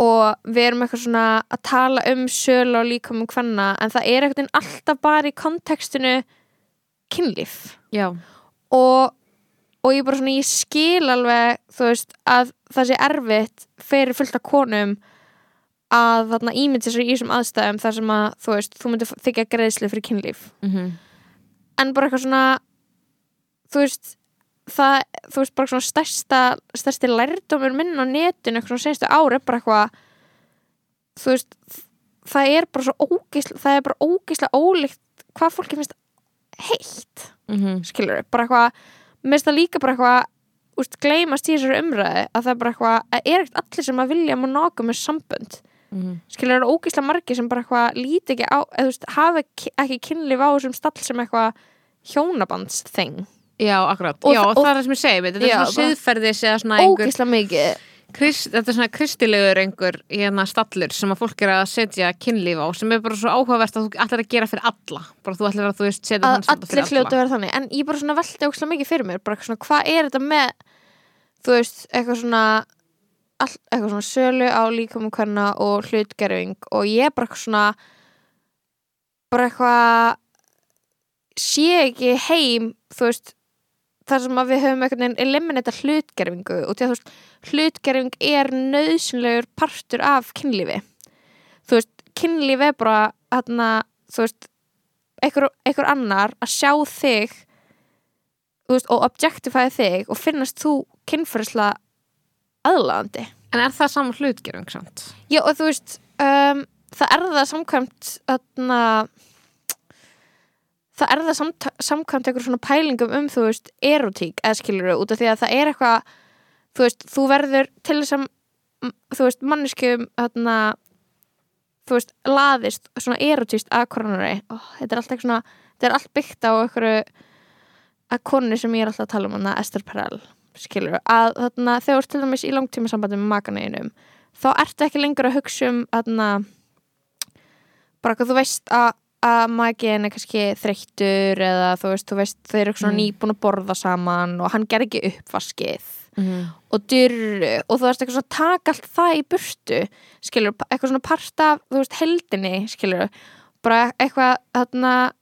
Og við erum eitthvað svona að tala um sölu og líkamum hvenna en það er eitthvað alltaf bara í kontekstinu kynlíf. Og, og ég bara svona ég skil alveg þú veist að það sé erfitt fyrir fullt af konum að þarna ímyndi sér í þessum aðstæðum þar sem að þú veist þú myndir þykja greiðslu fyrir kynlíf. Mm en bara eitthvað svona þú veist það, þú veist bara svona stærsta stærsti lærdómur minn á netinu svona senstu ári bara eitthvað þú veist það er bara svo ógeisla það er bara ógeisla ólíkt hvað fólki finnst heitt -hmm. skilur bara eitthvað mér finnst það líka bara eitthvað úst, gleymast í þessari umræði að það er bara eitthvað að er ekkert allir sem að vilja monogam með sambönd. Skilur það eru ógeisla margir sem bara eitthvað líti ekki á eða þú veist hafa ekki, kynlíf á þessum stall sem eitthvað hjónabandsþeng já, akkurat. Og já, þa- og það er það sem ég segi, þetta er Já, svona siðferðis eða svona einhver krist, þetta er svona kristilegur einhver hérna stallur sem að fólk er að setja kynlíf á sem er bara svo áhugavert að þú ætlar að gera fyrir alla. Bara þú ætlar að þú veist setja að þann allir fyrir hljóta að alla. vera þannig. En ég bara svona velti ógeisla mikið fyrir mér bara svona hvað er þetta með þú veist eitthvað svona all, eitthvað svona sölu á líkamum hverna og hlutgerfing? Og ég bara svona bara eitthvað sé ekki heim þú veist þar sem við höfum einhvern veginn eliminita hlutgerfingu og því að hlutgerfing er nöðsynlegur partur af kynlífi þú veist, kynlífi er bara hérna, þú veist einhver, einhver annar að sjá þig veist, og objectifæði þig og finnast þú kynfærsla aðlaðandi en er það saman hlutgerung samt? Já, og þú veist, um, það er það samkvæmt þarna það er það samt, samkvæmt einhver svona pælingum um, þú veist, erotík eða skilur út af því að það er eitthvað þú veist, þú verður til þess að þú veist, manneskjum þarna þú veist, laðist svona erotíst að koronari oh, þetta er allt eitthvað svona, þetta er allt byggt á einhverju að konu sem ég er alltaf að tala um hana, Esther Perel skilur, að þarna, þegar þú ert til dæmis í langtíma sambandi með makaneginum þá ertu ekki lengur að hugsa um þarna, bara hvað þú veist að, að magin er kannski þreyttur eða þú veist, þú veist þeir eru Mm. nýbúin að borða saman og hann ger ekki uppvaskið Mhm. og dyrru og þú veist eitthvað svona taka allt það í burtu skilur, eitthvað svona part af þú veist heldinni, skilur bara eitthvað þarna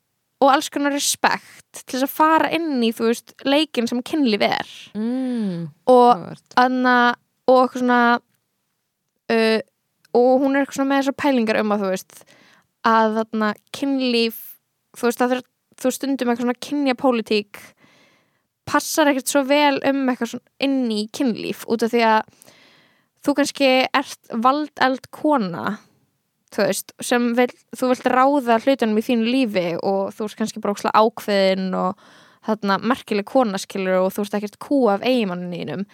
og alls konar respekt til þess að fara inn í þú veist leikin sem kynlíf er mm. og. Anna, og eitthvað svona uh, og hún er eitthvað svona með þessar pælingar um að þú veist að þarna kynlíf þú veist er þú stundum eitthvað svona kynja pólitík passar ekkert svo vel um eitthvað svona inn í kynlíf út af því að þú kannski ert valdeld kona þú veist, sem vil, þú vilt ráða hlutunum í þínu lífi og þú veist kannski bara ókslega ákveðin og þarna merkileg konaskilur og þú veist ekkert kú af eigimanninum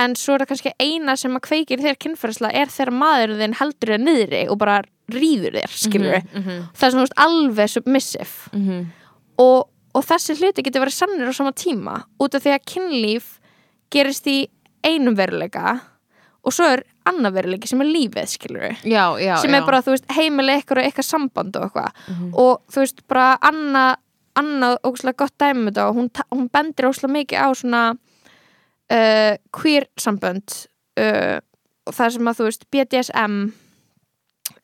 en svo er það kannski eina sem að kveikir þér kynferðislega er þegar maður þinn heldur þér niðri og bara rýður þér skilur Mhm, mhm, það er svona veist, alveg submissive mhm. og, og þessi hluti getur verið sannir á sama tíma út af því að kynlíf gerist í einum veruleika og svo er annar veruleiki sem er lífið skilur Já, já, sem já. er bara, þú veist, heimileg ykkur og eitthvað samband og eitthvað Mhm. og þú veist, bara Anna Anna, ógustlega gott dæmi um þetta og hún, hún bendir ógustlega mikið á svona uh, queer sambönd uh, og það sem að þú veist BDSM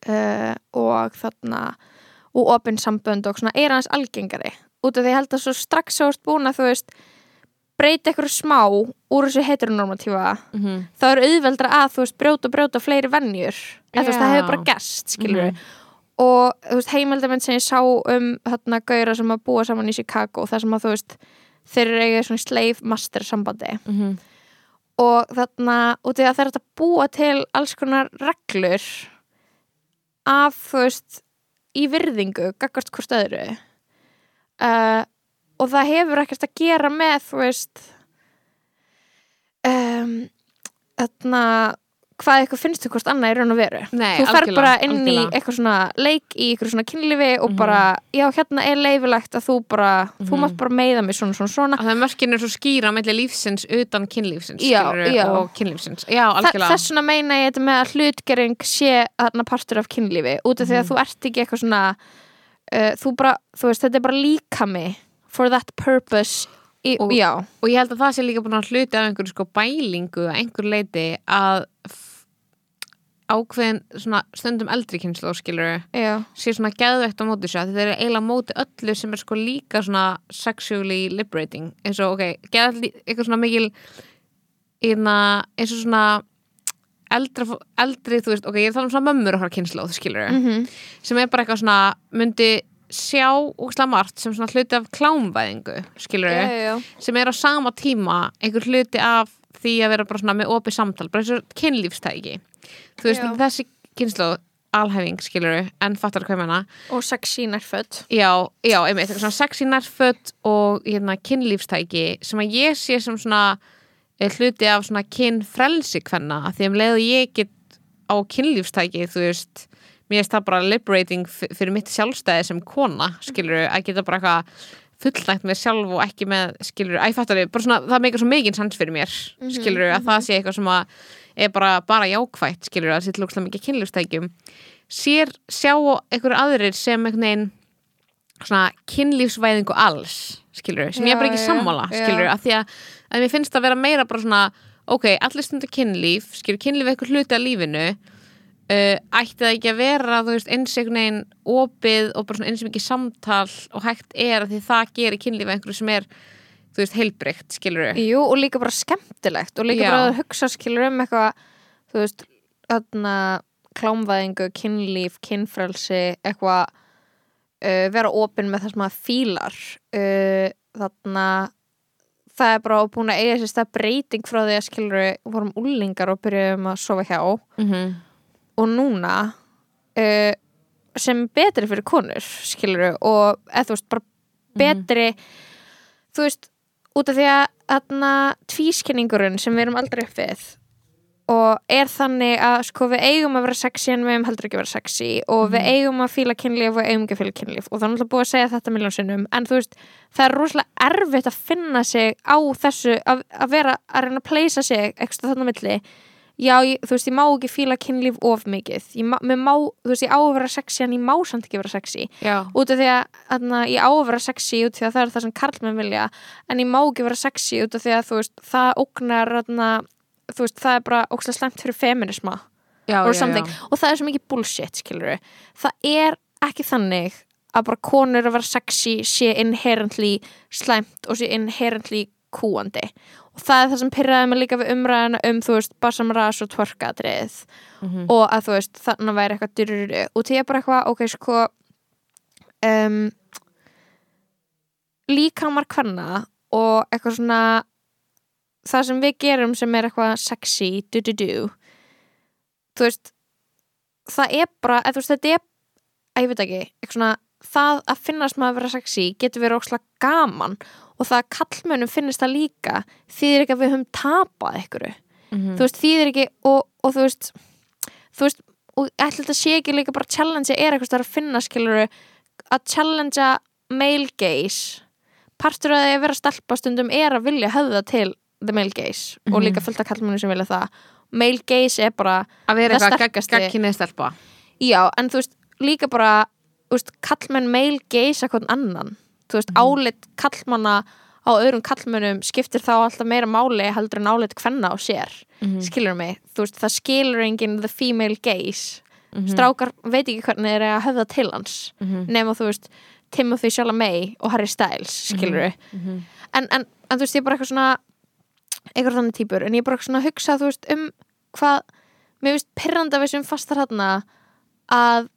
uh, og þarna og opin sambönd og svona er hans algengari út af því ég held að svo strax erst búin að þú veist breyta eitthvað smá úr þessu heteronormatífa Mhm. þá er auðveldra að þú veist brjóta og brjóta fleiri vennjur veist það hefur bara gerst skilur Mhm. og þú veist heimildamenn sem ég sá um þarna gauðra sem að búa saman í Chicago þar sem að þú veist þeir eru eigið svona slave master sambandi Mhm. og þarna út í að það er að búa til alls konar reglur af þú veist í virðingu, gaggast hvort öðru. Uh, og það hefur ekkert að gera með þú veist um, þarna hvað eitthvað finnst þú hvort annað í raun og veru Nei, þú fer bara inn algjörlega. í eitthvað svona leik í eitthvað svona kynlífi og Mhm. bara, já hérna er leifilegt að þú bara, þú Mhm. mátt bara meiða mig svona svona svona að það mörkin er svo skýra mellir lífsins utan kynlífsins Já, skilurðu, já. og kynlífsins já, þess vegna meina ég þetta með að hlutgering sé þarna partur af kynlífi út af því að Mhm. þú ert ekki eitthvað svona uh, þú bara, þú veist, þetta er bara líkami for that purpose í, Og- og ég held að það sé líka búin að hluti af einhverju sko bælingu að einhver leiti að ákveðin svona stundum eldri kynslu skilur já, sé svona geðveitt á móti sér þetta er eiginlega móti öllu sem er sko líka svona sexually liberating eins og ok, geða eitthvað svona mikil einna, eins og svona eldri, eldri, þú veist, ok, ég er það um svona mömmur okkar kynslu, skilur mm sem er bara eitthvað svona, myndi sjá úkslega margt sem svona hluti af klámvæðingu, skilur já, já, sem er á sama tíma einhver hluti af því að vera bara svona með opið samtal, bara eins og kynlífstæki. Þú veist, Já. þessi kynslu alhæfing, skilur, en fattar hvað menna og sexy nærföt já, já, einmitt, eitthvað svona sexy nærföt og hérna kynlífstæki sem að ég sé sem svona eh, hluti af svona kynfrelsi hvenna, af því um leið og ég get á kynlífstæki, þú veist mér finnst það bara liberating fyrir mitt sjálfstæði sem kona, skilur að geta bara eitthvað fullnægt með sjálf og ekki með, skilur, að ég fattar þið bara svona, það meikar svo mikið sans fyrir mér skilur, að það sé eitthvað sem að er bara, bara jákvætt, skilur, að þetta lúkslega mikið kynlífstækjum sér, sjá einhverju aðrir sem einhvern veginn svona kynlífsvæðingu alls skilur, sem ég er bara Já, ekki já, sammála já. skilur, að því að, að mér finnst að vera meira bara svona, ok, allir stundu kynlíf skilur, kynlíf er eitthvað hluti af lífinu uh, ætti það ekki að vera eins einhvern veginn opið og bara svona eins mikið samtal og hægt er að því það gerir kynlíf einhverju sem er veist, heilbreykt, skilur Jú, og líka bara skemmtilegt og líka Já. bara að hugsa skilur um eitthvað þú veist, þarna klámvæðingu, kynlíf, kynfrelsi eitthvað uh, vera opinn með það sem maður fílar uh, þarna það er bara búin að eiga sér stað breyting frá því að skilur vorum úlingar og byrjuðum að sofa hjá mm -hmm. Og núna uh, sem betri fyrir konur skilur og eða þú veist bara betri þú veist út af því að þarna tvískinningurinn sem við erum aldrei upp við og er þannig að sko við eigum að vera sexy en við eigum heldur ekki að vera sexy og við eigum að fíla kynlíf og eigum ekki að fíla kynlíf. Og það er náttúrulega búið að segja þetta miljón sinnum en þú veist það er rosalega erfitt að finna sig á þessu að, að vera að reyna að pleysa sig eitthvað þarna milli já, ég, þú veist, ég má ekki fíla kynlíf of mikið. Ég má, þú veist, ég á að vera sexy en ég má samt ekki vera sexy. Já, út af því að þarna, ég á að vera sexy út af því að það er það sem karlmenn vilja en ég má ekki vera sexy út af því að þú veist, það ógnar þarna, þú veist, það er bara ógslag slemt fyrir feminisma já, something. já. og það er svo mikið bullshit, skilur það er ekki þannig að bara konur að vera sexy sé inherently slæmt og sé inherently kúandi. og það er það sem pyrraði mig líka við umræðina um þú veist, basam ras og tvorkadrið Mhm. og að þú veist, þannig væri eitthvað dyruru og því er bara eitthvað, ok, sko um, líkamar hvenna og eitthvað svona það sem við gerum sem er eitthvað sexy, du-du-du þú veist það er bara, eða þú veist, þetta er að ég veit ekki, eitthvað svona það að finnast maður að vera sexy getur verið ókslega gaman og það að kallmönnum finnist það líka þýðir ekki að við höfum tapað einhverju. Mhm. þú veist, þýðir ekki og, og þú veist þú veist, og ætla þetta sé ekki líka bara challenge er eitthvað stær að finna skiluru að challengea male gaze. Partur að því að vera stelpa stundum er að vilja höfða til the male gaze og Mhm. líka fullt af kallmönnum sem vilja það. Male gaze er bara að vera Það eitthvað gagkinnið stelpa. Já, en þú veist, líka bara þú veist, kallmenn meil geisa hvern annan þú veist, Mhm. álit kallmanna á öðrum kallmennum skiptir þá alltaf meira máli heldur en álit hvenna á sér, Mhm. skilur mig þú veist, það skilur enginn the female gaze Mhm. strákar veit ekki hvernig þeir eiga að höfða til hans Mhm. nema þú veist, Timothy Chalamet og Harry Styles, skilur Mhm. en, en, en þú veist, ég er bara eitthvað svona eitthvað þannig típur, en ég er bara svona að hugsa, þú veist, um hvað mér veist pyrranda við sem fastar þarna að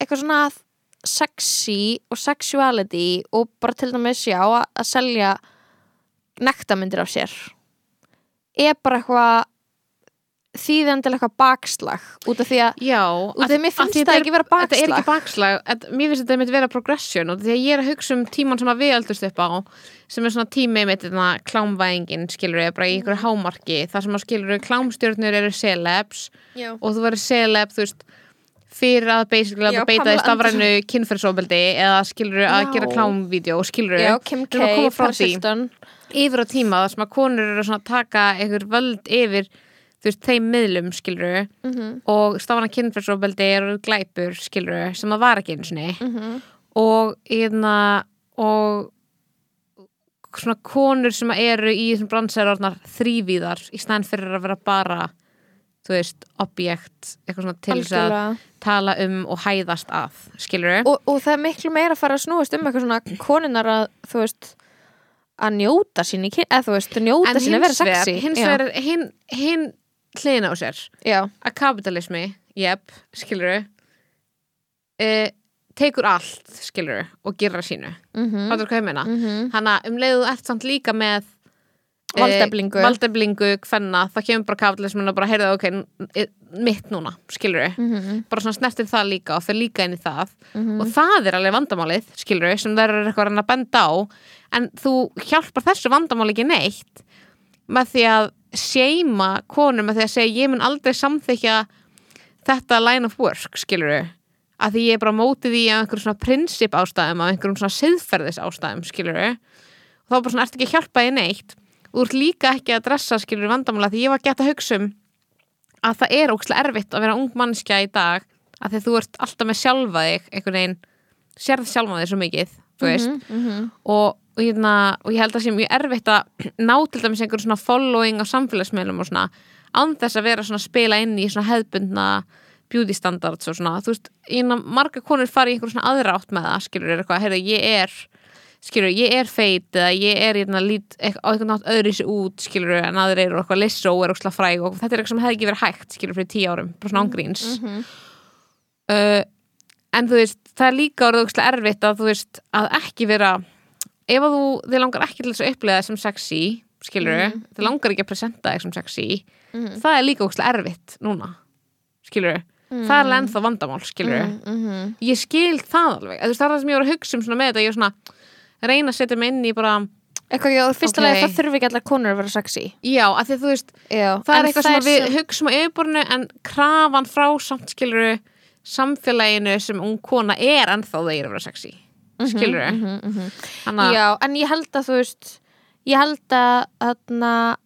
eitthvað svona sexy og sexuality og bara til dæmis já að, að selja nektamyndir af sér er bara eitthvað þýðendilega eitthvað bakslag út af því að Já, út af því að mér finnst það ekki vera Þetta er ekki bakslag bakslag, þetta, mér finnst þetta mitt vera progression og því að ég er að hugsa um tíman sem að við öldust upp á sem er svona tími mitt klámvæðingin skilur ég bara í ykkur hámarki þar sem að skilur klámstjörnur eru celebs já. og þú verður celeb þú veist fyrir að basically að þú beita í stafrænu kynferðsofbeldi eða skilur að gera klámvídeó skilur já, Kim Við erum að koma frá því. Yfir á tíma þar sem að konur eru að taka einhver völd yfir þú veist, þeim miðlum skilur mm og stafana kynferðsofbeldi eru glæpur skilur sem það var ekki einu sinni. -hmm. og hérna og svona konur sem eru í þessum bransæðarornar þrývíðar í stæðan fyrir að vera bara þú veist, objekt eitthvað svona til þess að tala um og hæðast að, skilur og, og það er miklu meira að fara að snúast um eitthvað svona konunar að þú veist að njóta sín í kyn eða þú veist, að njóta sín að vera sexy. hins Já. vegar hinn hin hliðin á sér. Já, að kapitalismi, jep, skilur e, tekur allt, skilur og gera sínu, mm hvað er hvað ég meina? -hmm. Hanna, um leiðu ert samt líka með eh, Valdeflingu. Valdeflingu, hvenna, það kemur bara kapitalismin og bara heyrðu, ok, mitt núna skilur Mhm. bara svona snertir það líka og fer líka inn í það. Og það er alveg vandamálið, skilur sem það er eitthvað að benda á. En þú hjálpar þessu vandamáli ekki neitt með því að seima konur með því að segja ég mun aldrei samþykja þetta line of work, skilur að því ég er bara mótið í einhverjum svona prinsip ástæðum, einhverjum svona siðferðis ástæðum, skilur og þá bara svona ertu ekki að hjálpa því neitt þú ert líka ekki að dressa, skilur vandamála því ég var gett að hugsa um að það er ókslega erfitt að vera ung mannskja í dag að því þú ert alltaf með sjálfa þig einhvern veginn, sérð sjálfa þig svo mikið þú veist, -hmm. og, og, hérna, og ég held að sé mjög erfitt að ná til dæmis einhver svona following á samfélagsmeilum og svona án þess að vera svona að spila inn í svona hefðbundna beauty standards og svona, þú veist, marga konur fara í einhver svona aðra átt með það, skilur er eitthvað, heyrðu, ég er skilur, ég er feit eða ég er hérna lít eitthvað, á eitthvað nátt öðru sér út, skilur en aðrir eru eitthvað lissó er eitthvað fræg og þetta er eitthvað sem hefði ekki verið hægt, skilur, fyrir tíu árum bara svona ángríns Mhm. uh, en þú veist, það er líka orðið ógeðslega erfitt að þú veist að ekki vera ef að þú, þið langar ekki til þess að upplega það sem sexy skilur, Mhm. þið langar ekki að presenta það sem sexy, Mhm. það er líka ógeðslega erfitt núna, skilur það er alveg ennþá vandamál, skilur -hmm. ég skil það alveg, þú veist, það reyna að setja mig inn í bara, eitthvað, já, fyrsta Ok. lagi það þurfi ekki allar konur að vera sexy já, að því að þú veist já, það en er eitthvað sem við hugsaum á yfirborinu en krafan frá samt skiluru samfélaginu sem ung kona er ennþá þeir að vera sexy skiluru mm Mhm, mhm. -hmm. Já, en ég held að þú veist ég held að þarna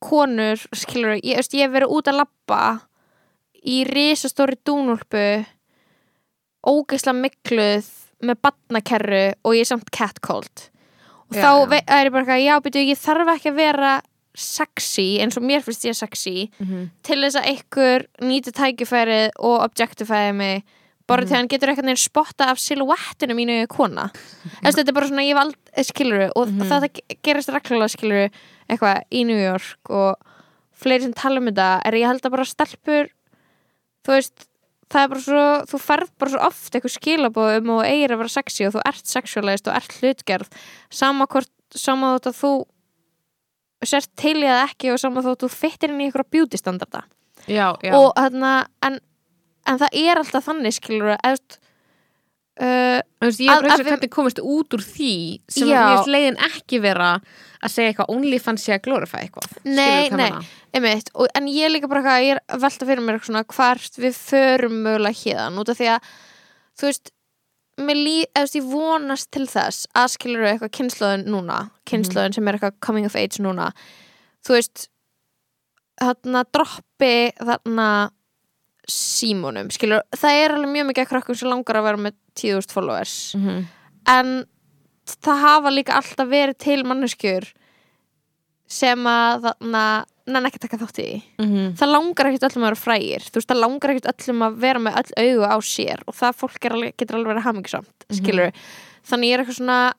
konur skilur, ég, ég hef verið út að labba í risastóri dúnúlpu ógeðslega mikluð með badnakerru og ég er samt catcalled og Já, þá já. er ég bara eitthvað, já, byrju, ég þarf ekki að vera sexy eins og mér finnst ég sexy til þess að einhver nýti tækifærið og objectifæði mig bara Mhm. til hann getur eitthvað neginn spotta af silhouettinu mínu kona Þess, þetta er bara svona, ég vald, skiluru og Mhm. þetta ge- gerist reglulega skiluru eitthvað í New York og fleiri sem tala um þetta er ég held að bara stelpur þú veist, það er bara svo þú ferð bara svo oft eitthvað skilabóð um og eigir að vera sexy og þú ert sexualist og ert hlutgerð. Sama hvort, sama þótt að þú sért til í að ekki og sama þótt þú fyttir inn í eitthvað beauty standarda. Já, já, og þarna en, en það er alltaf þannig skilur að uh, veist, ég er að- og við- hvernig komist út úr því sem að leiðin ekki vera að segja eitthvað OnlyFans sé að glorify eitthvað. Nei, nei. einmitt, og, en ég er líka bara eitthvað, ég er velta fyrir mér svona hvart við förum mögulega hérðan út af því að þú veist mér lí, eða þú veist, ég vonast til þess að skilur eitthvað kynnslóðin núna kynnslóðin sem er eitthvað coming of age núna þú veist þarna droppi þarna símónum, skilur, það er alveg mjög mikið að krakkum sem langar að vera með 10.000 followers Mhm. en það hafa líka alltaf verið til manneskjur sem að þarna nenn ekki að taka þátt í því Mhm. það langar ekkert öllum að vera frægir þú veist, það langar ekkert öllum að vera með öll augu á sér og það fólk alveg, getur alveg verið hamingisamt Mhm. skilur þannig ég er eitthvað svona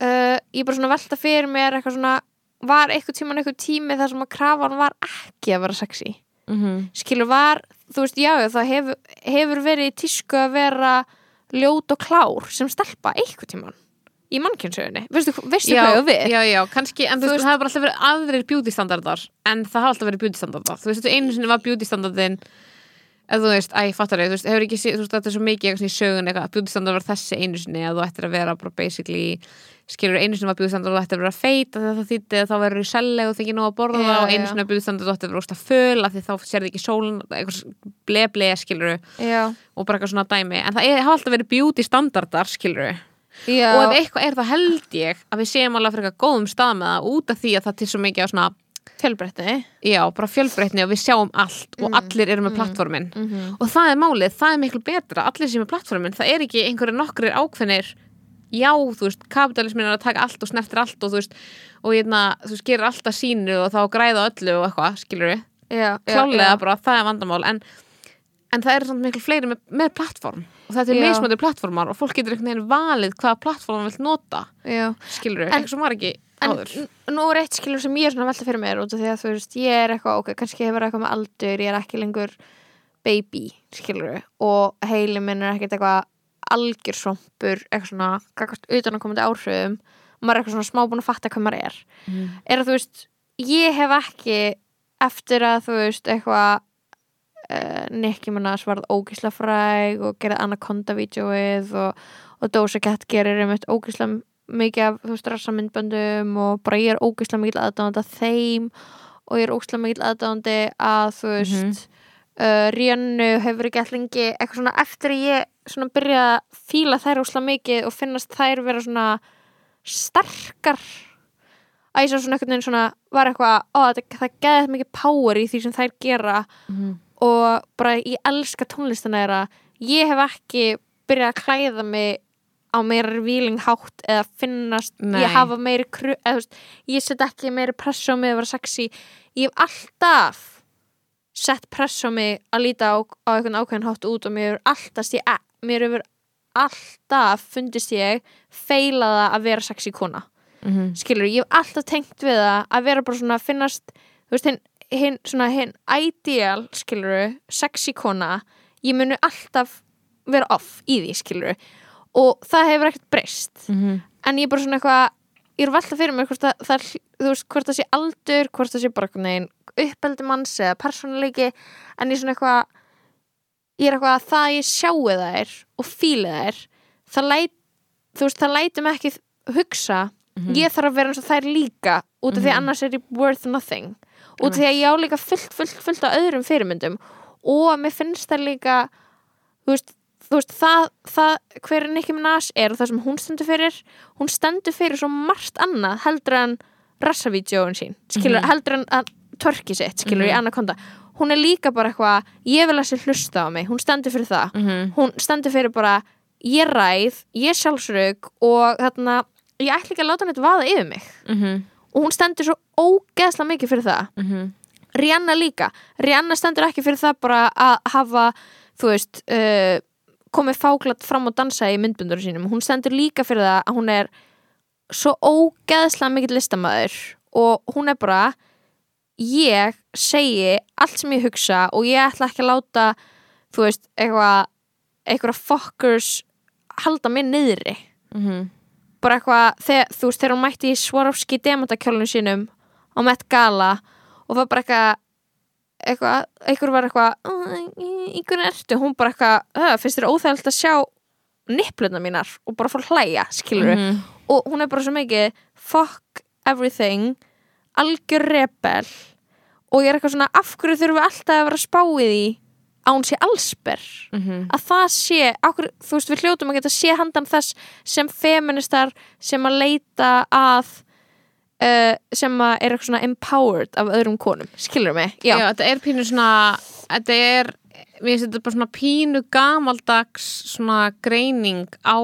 uh, ég er bara svona að velta fyrir mér eitthvað svona, var eitthvað tíman eitthvað tími þar sem að krafan var ekki að vera sexy Mhm. skilur var, þú veist, já, það hefur, hefur verið í tísku að vera ljót og klár sem stelpa eitthvað tíman í mannkynnsögunni veistu, veistu já, hvað við? já, já, kannski, en þú Þú veist, það hefur alltaf verið aðrir beauty standardar en það hafa alltaf verið beauty standardar þú veist, einu sinni var beauty ef þú veist, æ, fattar þau, þú veist, hefur ekki þú veist, þetta er svo mikið eitthvað svona í sögun eitthvað, beauty standard var þessi einu sinni að þú ættir að vera bara basically skilur einu sinni var beauty standard og þú ættir að vera feit þegar það þýtti að þá verður í selli og þykir nóg að borða Já, og einu sinni var beauty standard og þú ættir að vera ósta föl af því þá sérði ekki sólun eitthvað ble ble skilur og bara eitthvað svona dæmi. En það hafa alltaf verið beauty standardar skilur já, og ef eitthvað er það held ég að við séum alveg fyrir eitthvað góðum stað með það út af því að það til svo mikið á svona fjölbreytni. Já, bara fjölbreytni og við sjáum allt og Mm, allir eru með plattformin mm og það er málið, það er miklu betra allir sem er plattformin, það er ekki einhverju nokkrir ákveðnir já, þú veist, kapitalismin er að taka allt og snertir allt og þú veist, og hérna, þú veist, gerir alltaf sínu og þá græða öllu og eitthvað, skilur við já, klálega bara, það er vandamál en, en það eru samt miklu fleiri með, með plattform. Og þetta er Já. mismöndi plattformar og fólk getur einhvern veginn valið hvaða plattform það vil nota já. skilur við, En- eitthvað sem var ekki áður. n- nú er eitt skilur sem ég er svona velta fyrir mér út af því að þú veist, ég er eitthvað, ok, kannski hefur eitthvað með aldur, ég er ekki lengur baby, skilur og heili minn er ekkert eitthvað algjör svampur, eitthvað svona gagvart utan að komandi áhrifum. Og maður er eitthvað svona smá búin að fatta hvað maður er. Mhm. er að þú veist, ég hef ekki eftir að þú veist eitthvað uh, Nicky Minaj varð ógísla fræg og gerði Anaconda-vídeóið og, og Doja Cat gerir einmitt ógísla mikið af þú veist rassamindböndum og bara ég er ógísla mikil aðdáðandi að þeim og ég er ógísla mikil aðdáðandi að þú veist Mhm. uh, Rihannu hefur ekki allir lengi eitthvað svona eftir að ég svona byrja að fíla þær ógísla mikið og finnast þær vera svona sterkar að ég svo svona einhvern veginn svona var eitthvað, ó þetta, það geði mikið power í því sem þær gera Mhm. og bara ég elska tónlistina þeirra ég hef ekki byrjað að klæða mig á meira revealing hátt eða finnast, Nei. ég hafa meiri kru, eða, veist, ég set ekki meiri press á mig að vera sexy ég hef alltaf sett press á mig að líta á, á einhvern ákveðin hátt út og mér hefur alltaf ég, mér hefur alltaf fundist ég feilaða að vera sexy kona Mhm. skilur, ég hef alltaf tengt við það að vera bara svona að finnast þú veist, hinn, hinn, svona hinn ideal, skilur, sexy kona ég muni alltaf vera off í því, skilur og það hefur ekkert breyst. Mhm. en ég er bara svona eitthvað ég er velta fyrir mér hvort það, það er, þú veist, hvort það sé aldur hvort það sé bara veginn uppeldi manns eða persónuleiki. En ég er svona eitthvað ég er eitthvað að það að ég sjáu þær og fíli þær það læt, þú veist, það lætum ekki hugsa, ég þarf að vera eins og þær líka út af því að annars er ég worth nothing. Út af því að ég á líka fullt, fullt, fullt á öðrum fyrirmyndum. Og mér finnst það líka þú veist, þú veist það, það hver Nicki Minaj er og það sem hún stendur fyrir hún stendur fyrir svo margt annað heldur en rassavídeóin sín skilur, Mhm. heldur en að törki sitt skilur í Mhm. anakonda hún er líka bara eitthvað, ég vil að sér hlusta á mig hún stendur fyrir það Mhm. hún stendur fyrir bara ég ræð, ég sjálfsrög og þarna, ég ætla ekki að láta neitt vaða yfir mig Mhm. og hún stendur svo ógeðslega mikið fyrir það Mhm. Rihanna líka, Rihanna stendur ekki fyrir það bara að hafa þú veist uh, komið fáklat fram og dansa í myndbundur sínum, hún stendur líka fyrir það að hún er svo ógeðslega mikill listamæður og hún er bara ég segi allt sem ég hugsa og ég ætla ekki að láta þú veist, eitthvað eitthvað fuckers halda mér niðri Mhm. bara eitthvað, þú veist, þegar hún mætti í Swarovski demantakjólunum sínum á Met Gala og var bara eitthvað eitthvað, eitthvað var eitthvað einhvern ertu, hún bara eitthvað "Ugh, finnst þér óþægilt að sjá nippluna mínar? Og bara fór hlæja, skilur Mhm. og hún er bara svo mikið fuck everything algjör rebel. Og ég er eitthvað svona, af hverju þurfum við alltaf að vera að spá í að hún sé allsber? Mhm. að það sé, okkur, þú veist við hljótum að geta sé handan þess sem feministar sem að leita að uh, sem er eitthvað svona empowered af öðrum konum, skilur mig? Já, Já, þetta er pínu svona þetta er, mér finnst þetta bara svona pínu gamaldags svona greining á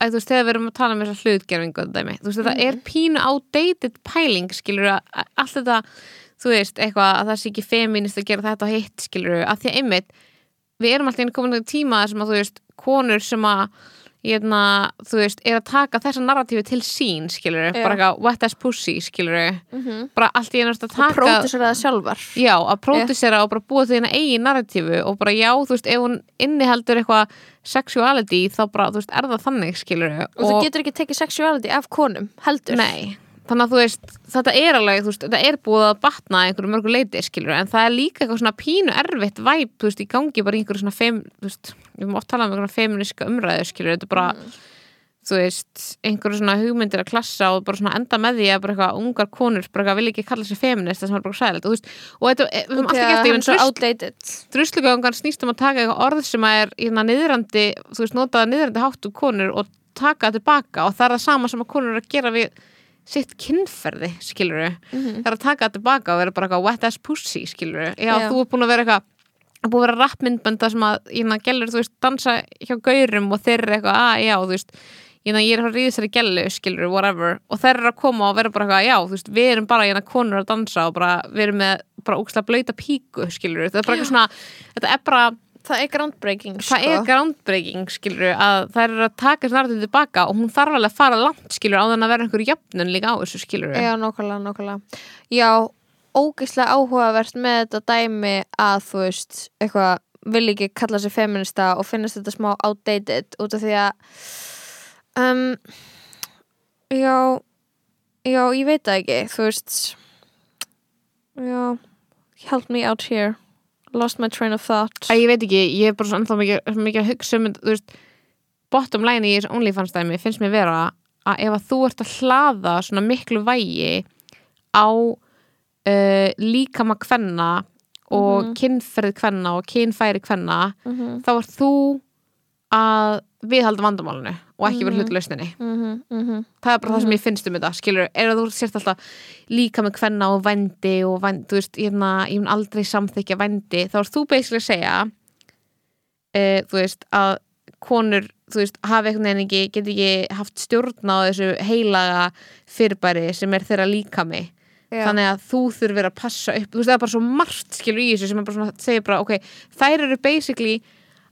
að þú veist, þegar við erum að tala um þessa hlutgerfingu þú veist, þetta er pínu outdated pæling, skilur að allt þetta, þú veist, eitthvað að það sé ekki feminist að gera þetta og hitt, skilur að því að einmitt, við erum alltaf inn komin í tíma sem að þú veist, konur sem að Hérna, þú veist, er að taka þessa narratífi til sín, skilur, Já. bara eitthvað wet as pussy, skilur, mm bara allt í einu að og taka pródusera það sjálfar. Já, að pródusera og bara búa því hérna eigin narratífu og bara já, þú veist, ef hún inniheldur eitthvað sexuality þá bara, þú veist, er það þannig, skilur og, þú getur ekki tekið sexuality af konum heldur. Nei, þannig að þú veist, þetta er alveg, veist, þetta er búið að batna einhverju mörgu leiti, skilur en það er líka eitthvað svona pínu erfitt væp, þú veist, í gangi bara einhverju svona fem, þú veist, við erum oft talað um einhverju feminiska umræðu, skilur, þetta er bara þú veist, einhverju svona hugmyndir að klassa og bara svona enda með því að bara eitthvað ungar konur bara eitthvað vil ekki kalla sig feminist það sem er bara sæðilegt og þú veist, og þetta, við höfum alltaf gert er snýst um taka eitthvað niðrandi háttu konur og taka það tilbaka og það er það sama sem að konur eru að gera við sitt kynferði, skilur Mhm. það er að taka það tilbaka og vera bara eitthvað wet as pussy, skilur já, Já. þú er búin að vera eitthvað að búin að vera rappmyndbönda sem að, hérna, gælur, þú veist, dansa hjá gaurum og þeir eru eitthvað, að, já, þú veist hérna, ég er að ríða sér í gælu, skilur, whatever. Og þeir eru að koma og vera bara eitthvað, já, þú veist við erum bara, hérna, konur að dansa og bara við erum með, bara úkslega blöyta píku, skilur þetta er bara eitthvað svona, þetta er bara það er groundbreaking það sko. er groundbreaking, skilur að það er að taka narratíð tilbaka og hún þarf alveg að fara langt, skilur, á þann að vera einhver jöfnun líka á þessu, skilur Já, nákvæmlega, nákvæmlega. Já, ógeðslega áhugavert með þetta dæmi að þú veist, eitthvað vil ekki kalla sig feminista og finnast þetta smá outdated út af því að um, Já Já, ég veit það ekki, þú veist. Já Help me out here Lost my train of thought Æ, ég veit ekki, ég er bara svo mikið, mikið að hugsa um, veist, bottom line í þessu OnlyFans dæmi finnst mér vera að ef að þú ert að hlaða svona miklu vægi á uh, líkama kvenna og Mhm. kynferð kvenna og kynfæri kvenna mm -hmm, þá ert þú að viðhalda vandamálinu og ekki vera Mhm. hlutlausninni. Mm -hmm, það er bara það sem ég finnst um þetta skilur, er að þú sért alltaf líka með kvenna og vændi og vændi, þú veist, hérna, ég mun aldrei samþykja vændi, þá er þú basically að segja e, þú veist, að konur, þú veist, hafi einhvern veginn ekki, get ekki haft stjórn á þessu heilaga fyrirbæri sem er þeirra líkami. Þannig að þú þurfir að passa upp þú veist, það er bara svo margt skilur í þessu sem er bara svona, segir bara, ok, þær eru basically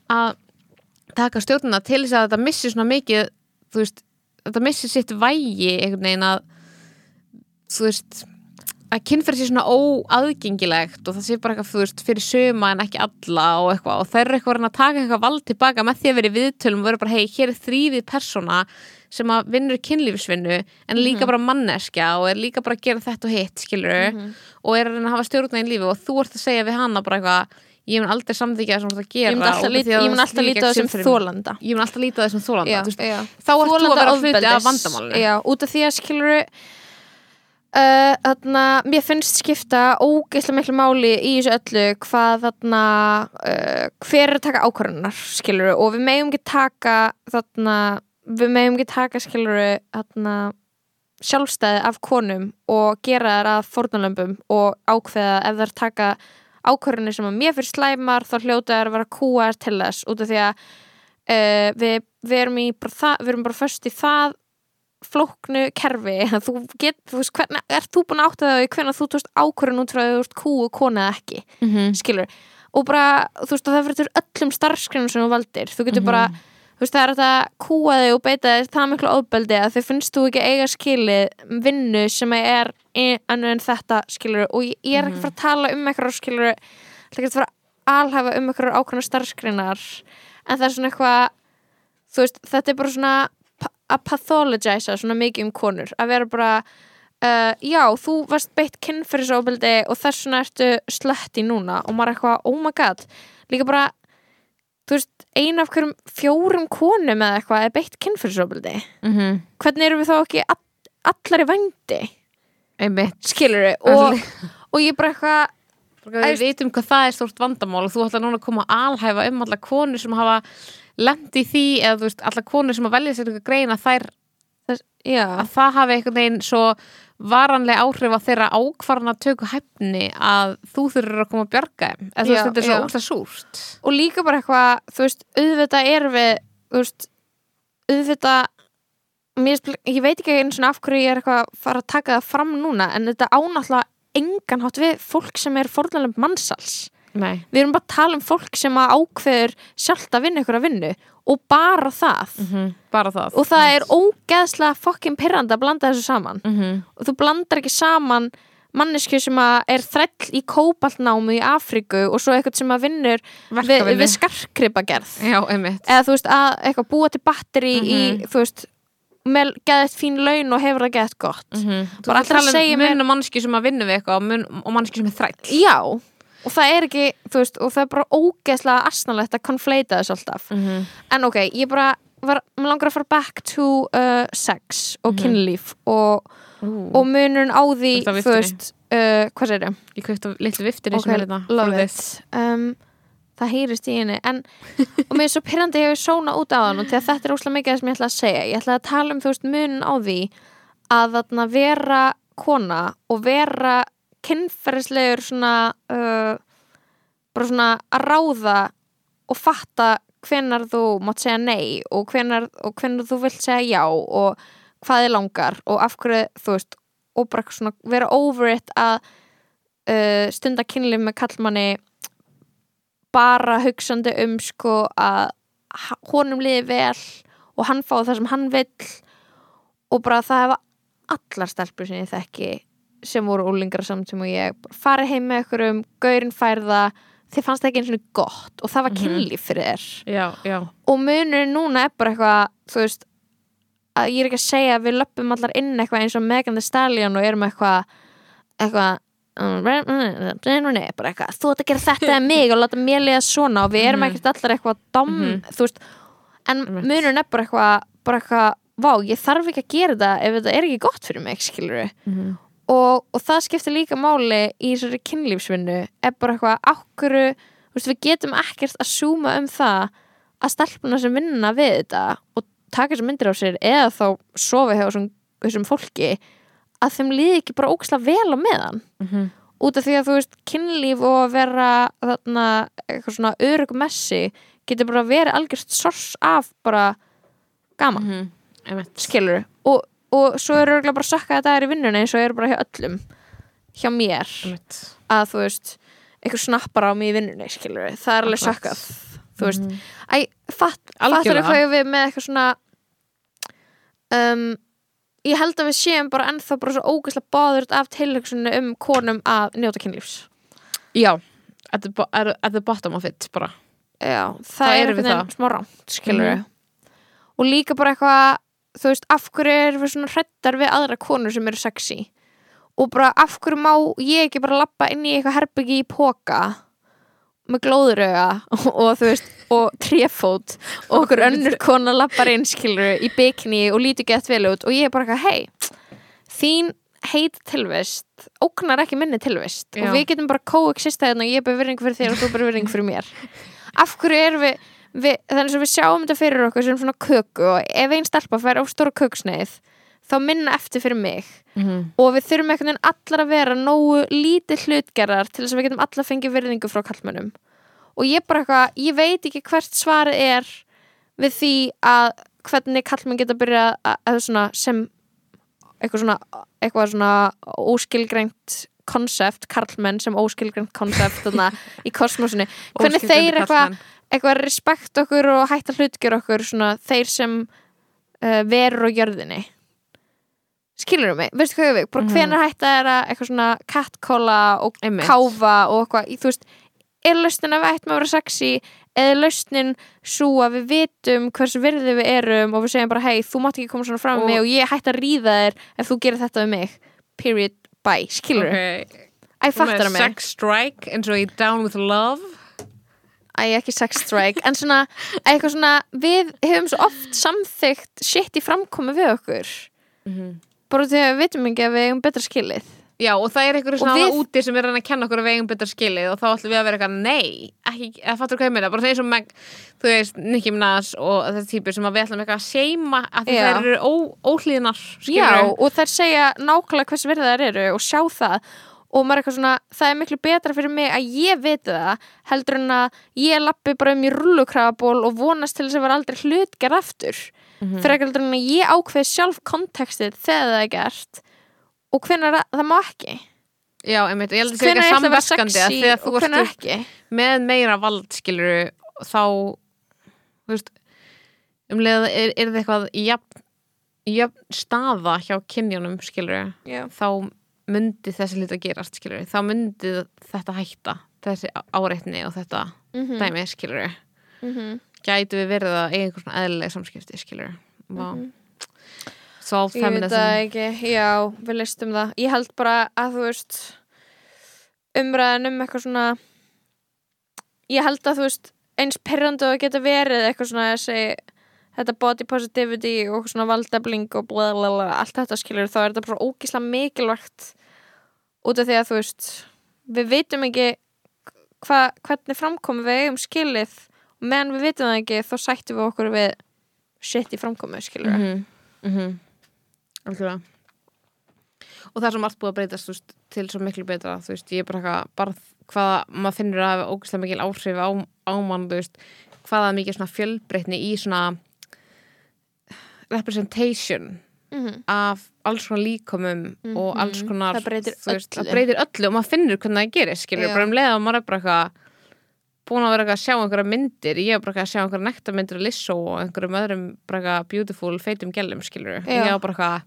að taka stjórnuna til þess að þetta missi svona mikið þú veist, þetta missi sitt vægi einhvern veginn að þú veist að kynferð sé svona óaðgengilegt og það sé bara eitthvað, þú veist, fyrir söma en ekki alla og eitthvað. Og þær eru eitthvað að taka eitthvað vald tilbaka með því að vera í viðtölum og vera bara, hei, hér er þrýðið persóna sem að vinnur kynlífsvinnu en líka bara manneskja og er líka bara að gera þetta og hitt, skilur Mhm. og er að hafa stjórna í lífi og þú ert að segja við hana bara eitthvað ég mun aldrei samþykja það sem þú ert að gera. Ég mun alltaf að ég mun það alltaf líta þessum siðferðinu. þólanda ég mun alltaf líta á þessum þólanda já, veist, já. þá ert þú að vera hluti af vandamálinu. Já, út af því að skilur uh, þarna, mér finnst skipta ógeðslega miklu máli í þessu öllu hvað þarna uh, hver er að taka ákvarðunar skilur og við megum ekki taka þarna, við megum ekki taka skilur þarna sjálfstæði af konum og gera þær að fórnalömbum og ákveða ef þær taka ákvörðunni sem að mér fyrir slæmar þá hljóta þær að vera kúar til þess út af því að uh, við, við erum bara það, við erum bara föst í það flóknu kerfi. Þú get, þú veist, hvernig, er þú búin að átta það hvernig þú tóst ákvörðun út frá að þú veist kú og kona ekki, mm -hmm. skilur og bara, þú veist, það fyrir öllum starfskrænum sem þú valdir, þú getur bara þú veist, það er þetta kúa þig og beita þig það miklu óbeldi að þau finnst þú ekki eiga skilið vinnu sem er annað en þetta, skilur og ég, ég er ekki fara að tala um eitthvað, skilur það getur fara að alhafa um eitthvað ákvæmna starfskreinar en það er svona eitthvað þú veist, þetta er bara svona að pathologisa svona mikið um konur. Að vera bara uh, já, þú varst beitt kynferðisofbeldi og þess vegna ertu slötti núna. Og maður er eitthvað, oh my god. Líka bara, þú veist ein af hverjum fjórum konum eða eitthvað er beitt kynferðisofbeldi. Mhm. hvernig erum við þá ekki all, allar í vændi? Einmitt. Skilur við og, og ég bara eitthvað við vitum hvað það er stórt vandamál og þú ætlar núna að koma að alhæfa um alla konur sem hafa lent í því eða þú veist, alla konur sem að velja sér eitthvað greina þær þess, að það hafi einhvern veginn svo varanlega áhrif á þeirra ákvarðan að tökja hæfni að þú þurfur að koma að bjarga þeim. Eða þú veist, þetta er svo já. óslega súrt. Og líka bara eitthvað þú veist, auðvitað erum við veist, auðvitað mér, ég veit ekki einu svona af hverju ég er eitthvað að fara að taka það fram núna en þetta ánáttúrulega engan hátt við fólk sem er fórnalega mannsals Nei. við erum bara að tala um fólk sem að ákveður sjálft að vinna ykkur að vinnu og bara það. Mm bara það. Og það er ógeðslega fokkin pirrandi að blanda þessu saman. Mm -hmm. og þú blandar ekki saman mannesku sem er þræll í kóbaltnámu í Afríku og svo eitthvað sem að vinnur við, við skarkripagerð eða þú veist að búa til batteri í Mhm. þú veist með geðið fín laun og hefur það geðið gott. Mm -hmm. Þú Bara ert að tala segja um mér- mun og mannski sem að vinna við eitthvað og, og mannski sem er þræll. Já og það er ekki þú veist og það er bara ógeðslega asnalegt að konfleita þessu alltaf mm -hmm. en ok, ég bara var, mér langar að fara back to uh, sex og Mhm. kynlíf og, og munurinn á því Þú veist uh, hvað segir þau? Ég kveikt á litlu viftinni Ok, sem er þetta love for it. um, það heyrist í henni en, og mér er svo pyrrandi ég hefur sóna út á hann og því að þetta er óslega mikið það sem ég ætla að segja ég ætla að tala um þú veist munin á því að þarna vera kona og vera kynferðislegur svona uh, bara svona að ráða og fatta hvenar þú mátt segja nei og hvenar, og hvenar þú vilt segja já og hvað þið langar og af hverju þú veist og bara svona vera over it að uh, stunda kynlif með kallmanni bara hugsandi um sko að honum liði vel og hann fái það sem hann vill og bara það hefa allar stelpur sem ég þekki sem voru úlingar samt sem ég farið heim með ykkur um gaurin færða þið fannst það ekki eins og gott og það var Mhm. kynlíf fyrir þér Já, já og munurinn núna er bara eitthvað þú veist að ég er ekki að segja að við löpum allar inn eitthvað eins og Megan Thee Stallion og erum eitthvað eitthvað um, bara eitthvað, þú ætti að gera þetta eða mig og láta mér liða svona og við erum Mhm. ekkert allar eitthvað dom, Mhm. þú veist en munurinn er bara eitthvað bara eitthvað, vá, ég þarf ekki að gera þetta ef þetta er ekki gott fyrir mig, skilur Mhm. Og, og það skiptir líka máli í þessari kynlífsvinnu er bara eitthvað veist, við getum ekkert að súma um það að stelpuna sem vinna við þetta og taka þessar myndir á sér eða þá sofa hjá þessum, þessum fólki að þeim líði ekki bara óksla vel á meðan Mhm. út af því að þú veist kynlíf og að vera þarna eitthvað svona örugum messi getur bara verið algjörst sors af bara gaman Mhm. Einmitt. skilur og, og svo eru bara þetta er í vinnunni eins og eru bara hjá öllum hjá mér Einmitt. að þú veist eitthvað snappar á mig í vinnunni skilur það er alveg sökkað þú veist, Mhm. æ, fatt, fattur Algjörlega. hvað við með eitthvað svona um, ég held að við séum bara ennþá bara svo ógæslega báðurt af tilhugsunni um konum að njóta kynlífs Já, at the, at the bottom of it bara Já, það, Það er við einhvern veginn smá rámt, skilur Mhm. og líka bara eitthvað þú veist, af hverju erum við svona hrettar við aðra konur sem eru sexy? Og bara af hverju má ég ekki bara lappa inn í eitthvað herbyggi í póka með glóðurauga og, og þú veist, og tréfót og okkur önnur kona lappar inn skilur í bikini og lítur gett vel út og ég er bara eitthvað, hei þín heit tilvist óknar ekki minni tilvist Já. og við getum bara coexista hérna og ég er bara virðing fyrir þér og þú er bara virðing fyrir mér. Af hverju erum við, við þannig að við sjáum þetta fyrir okkur sem svona köku og ef einn stelpa fær á stóra köksneið þá minna eftir fyrir mig Mhm. og við þurfum einhvern veginn allar að vera nógu lítið hlutgerðar til þess að við getum allar fengið virðingu frá kallmönnum og ég bara eitthvað, ég veit ekki hvert svarið er við því að hvernig kallmenn geta byrjað að, að svona sem eitthvað svona, eitthvað svona óskilgreint konsept, karlmenn sem óskilgreint konsept í kosmosinu hvernig þeir eitthvað. Eitthvað respekt okkur og hætta hlutgjör okkur svona þeir sem uh, verur á jörðinni. Skilur mig, veistu hvað ég við? Bara Mhm. hvenær hætta er að eitthvað svona catcalla og Einmitt. káfa og eitthvað, þú veist er lausnin að við ættum að vera sexy? Eða er lausnin svo að við vitum hversu virði við erum og við segjum bara hei, þú mátt ekki koma svona fram með Og- mig og ég hætti að ríða þér ef þú gerir þetta við mig. Period, bye, skilur okay. Æ, fattar það mig. sex strike í Down with Love Æ, ekki sex strike En svona, eitthvað svona Við hefum svo oft samþygt Shit í framkomi við okkur. Bara því að við vitum ekki að við eigum betra skilið. Já, og það er einhverju svona við- úti sem er að kenna okkur að við eigum betra skilið og þá ætlum við að vera eitthvað, nei, ekki, eða fattur hvað ég meina, bara þeir sem Meg, þú veist, Nicki Minaj og þessi típur sem að við ætlum eitthvað að seima að þær eru ó, óhlýðnar, Já, og þær segja nákvæmlega hvers eru og maður er eitthvað svona, það er miklu betra fyrir mig að ég viti það heldur en að ég lappi bara um í rullukrafaból og vonast til þess að vera aldrei hlutgerð aftur Mhm. fyrir heldur en að ég ákveð sjálf kontekstið þegar það er gert og hvenær það má ekki Já, einmitt, og ég held að það hvenær ekki ætla að þegar þú ert með meira vald, skilur þá, þú veist um leið er, er það eitthvað jafn, jafn staða hjá kynjunum, skilur Já. þá myndi þessi hlut að gerast, skilur þá myndi þetta hætta þessi áreitni og þetta Mhm, dæmi, skilur mhm. gætu við verið að eiga einhver svona eðlileg samskipti, skilur Vá. Mhm. Solve Ég veit feminism. það ekki, já, við listum það. Ég held bara að þú veist umræðan um eitthvað svona ég held að þú veist eins perrandu að geta verið eitthvað svona þessi þetta body positivity og svona valdefling og bla bla bla, allt þetta skilur þá er þetta bara ógíslega mikilvægt út af því að þú veist við vitum ekki hva, hvernig framkomi við eigum skilið meðan við vitum það ekki þá sættum við okkur við shit í framkomi skilur mm -hmm. Mm -hmm. Algjörlega og það er svo margt búið að breytast veist, til svo miklu betra þú veist, ég er bara eitthvað bara hvaða maður finnur að hafa ógæslega mikil áhrif á, á mann, veist hvaða mikið svona fjölbreytni í svona representation mm af alls konar líkomum og Mhm. alls konar Það breytir veist, öllu. það breytir öllu og maður finnur hvernig það gerir skilur, bara um leið og maður er bara eitthvað búin að vera eitthvað að sjá einhverja myndir ég er bara eitthvað að sjá einhverja nektarmyndir af Lissó og einhverjum öðrum bara eitthvað beautiful feitum gælum skilur, Já. ég er bara eitthvað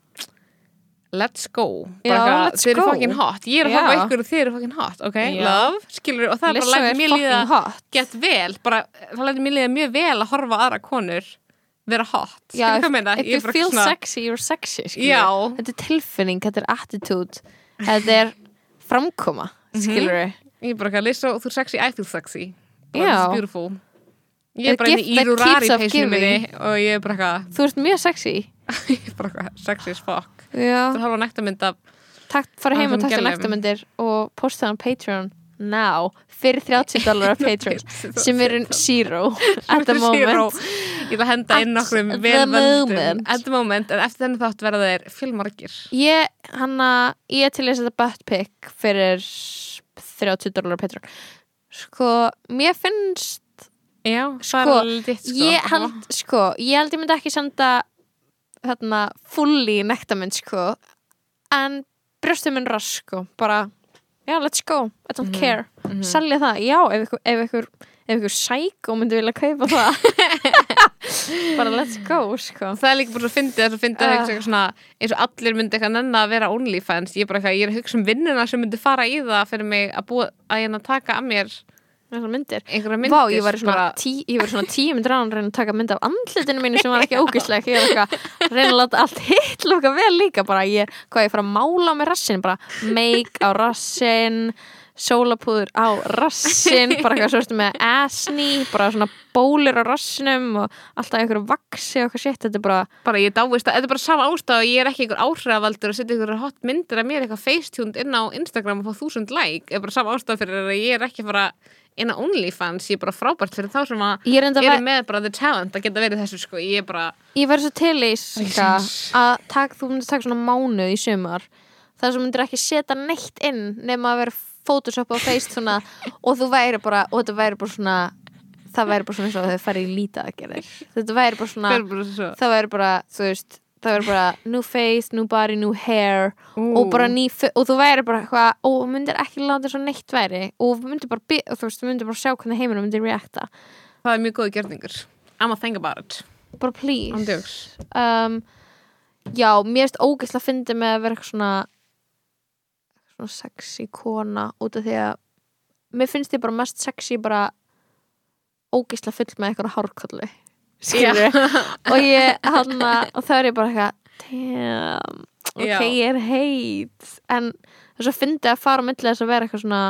let's go let's þið eru go. fucking hot, ég er að á ykkur og þið eru fucking hot, ok, Já. love skilur, og það er bara lægt mér líða hot gett vel, bara, það lægt mér líða mjög vel að horfa aðra konur vera hot, skilur if, hvað meina? if you feel svona- sexy, you're sexy. Þetta er tilfinning, þetta er attitude. Þetta er framkoma Mhm. skilur við Ég er bara eitthvað, Lizzo, þú er sexy, I feel sexy. Is beautiful. Ég er bara inn í that Rurari keeps on peysinu minni og ég er bara eitthvað, Þú ert mjög sexy. Ég er bara eitthvað sexy as fuck. Það er halva nektarmynd af Takk, fara heim og Áfram takta gælum. nægtamyndir og posta það á Patreon now fyrir 30 dólar á Patreon sem eru zero at the moment. Ég ætla að henda inn At nokkrum the vel völdum moment. At the moment, en eftir þenni þátt verða þeir fjölmargir. Ég, hanna, ég til að setja butt pic fyrir 30 dólar á Patreon. Sko, mér finnst Já, Sko, ditt sko. ég held, sko, ég held ég myndi ekki senda þarna fulli nektamind, sko en brjóstum minn rask, sko bara, já, let's go I don't Mhm, care, mhm. selja það já, ef ykkur, ef ykkur, ef ykkur sækó myndi vilja kaupa það bara let's go, sko Það er líka bara svo fyndið þess að fyndið Ah. uh. eitthvað svona eins og allir myndi eitthvað nenna að vera OnlyFans ég er bara eitthvað, ég er að hugsa um vinnuna sem myndi fara í það fyrir mig að búa að ég að taka að mér þessar myndir. Myndir Vá, ég var svona, tí, ég var svona tíu myndir án að reyna að taka mynd af andlitinu mínu sem var ekki ógæsleg ég var eitthvað, að reyna að láta allt hitt lúka vel líka bara ég, hvað ég fara að mála með rassin bara make á rassin sólapúður á rassin bara eitthvað svo ertu með asni bara svona bólir á rassinum og alltaf einhverju vaksi og eitthvað shit þetta er bara, bara ég dáist að, þetta er bara sama ástæð og ég er ekki einhver áhrifavaldur að setja einhver hot myndir af mér eitthvað facetune inn á Instagram og fá þúsund like, er bara sama ástæð fyrir að ég er ekki fara inn á OnlyFans, ég er bara frábært fyrir þá sem að ég er eru með bara the talent að geta verið þessu sko, ég er bara ég verður svo til í Ekki ska, sens. að tak, þú myndir taka svona mánuð í sumar þar sem myndir ekki setja neitt inn nema að vera photoshop á face svona, og þú væri bara og þetta væri bara svona það væri bara svona eins og þau færi í lítið aðgerðir þetta væri bara svona bara svo það væri bara, þú veist það væri bara new face, new body, new hair og bara ný, og þú væri bara eitthvað og þú myndir ekki láta svo neitt væri. Og þú myndir bara, og þú veist, myndir bara sjá hvernig heiminum myndir reacta, það er mjög góð gerningur I'm a think about it, bara please. Um, já, mér erst ógeðslega að fyndi með að vera eitthvað svona svona sexy kona út af því að mér finnst ég bara mest sexy bara ógeðslega full með eitthvað hárkollu. skilur og ég hann og það er ég bara eitthvað ok, Já. ég er heit en þess að fyndi að fara á milli þess að vera eitthvað svona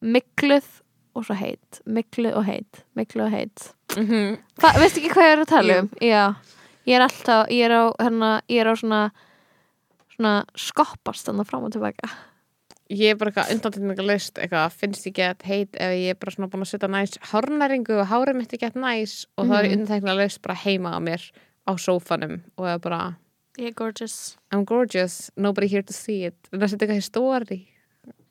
mikluð og svo heit mikluð og heit, mikluð og heit mm -hmm. Hva, veistu ekki hvað ég er að tala um? Já, ég er alltaf, ég er á, hérna, ég er á svona, svona skoppast þannig fram og tilbaka. Ég er bara eitthvað undantekninga laust eitthvað, finnst ég gett heit ef ég er bara svona búin að setja næs hárnæringu og hárið mitt er gett næs og það er Mhm. undantekninga laust bara heima á mér á sófanum og það er bara Ég er gorgeous. I'm gorgeous, nobody here to see it en það setja eitthvað í story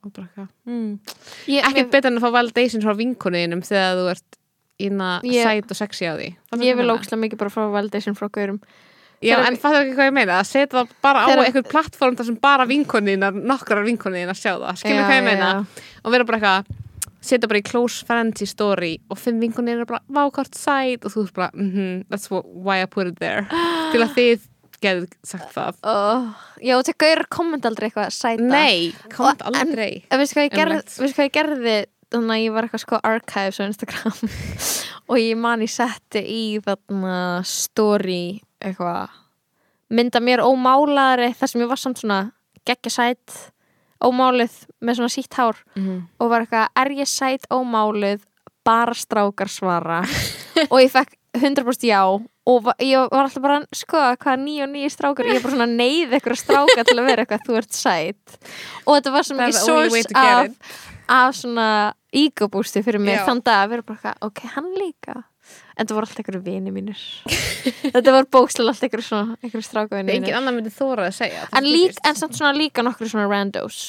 og bara eitthvað mm. Ég, ekki mér, betur en að fá validation frá vinkunniðinum þegar þú ert ína Ég- sæt og sexy á því Fattar ég vil ókslega mikið bara frá validation frá gaurum. Já, en fattar ekki hvað ég meina. Að setja það bara á Þegar- einhver plattform þar sem bara vinkunniðinar nokkrar vinkunniðinar sjá það, skilur hvað ég meina? og vera bara eitthvað setja bara í close friends í story og fimm vinkunniðnar bara vákart sæt. Og þú ert bara, mhm, that's what, why I put it there. Til að þið getur sagt það. Oh, já, og þegar gaurar kommenta aldrei eitthvað sæta. Nei, en- aldrei. En veistu hvað hvað ég gerði þannig að ég var eitthvað sko archives á Instagram. Og ég man ég setti í þarna story eitthvað mynda mér ómálaðari þar sem ég var samt svona geggja sæt ómálið með svona sítt hár Mhm. og var eitthvað, er ég sæt ómálið bara strákar svara. Og ég fekk 100% já og ég var alltaf bara sko hvað nýja og nýja strákar ég er bara svona neyð eitthvað strákar til að vera eitthvað þú ert sæt. Og þetta var svo That's to get af, af svona ego boosti fyrir mig þann dag að vera bara ok, hann líka en þetta voru alltaf einhverju vini mínir. Þetta var bókslega alltaf einhverju svona einhverju strákavini engin mínir. annar myndi þóra að segja það en, lík, en samt svona líka nokkru svona randos.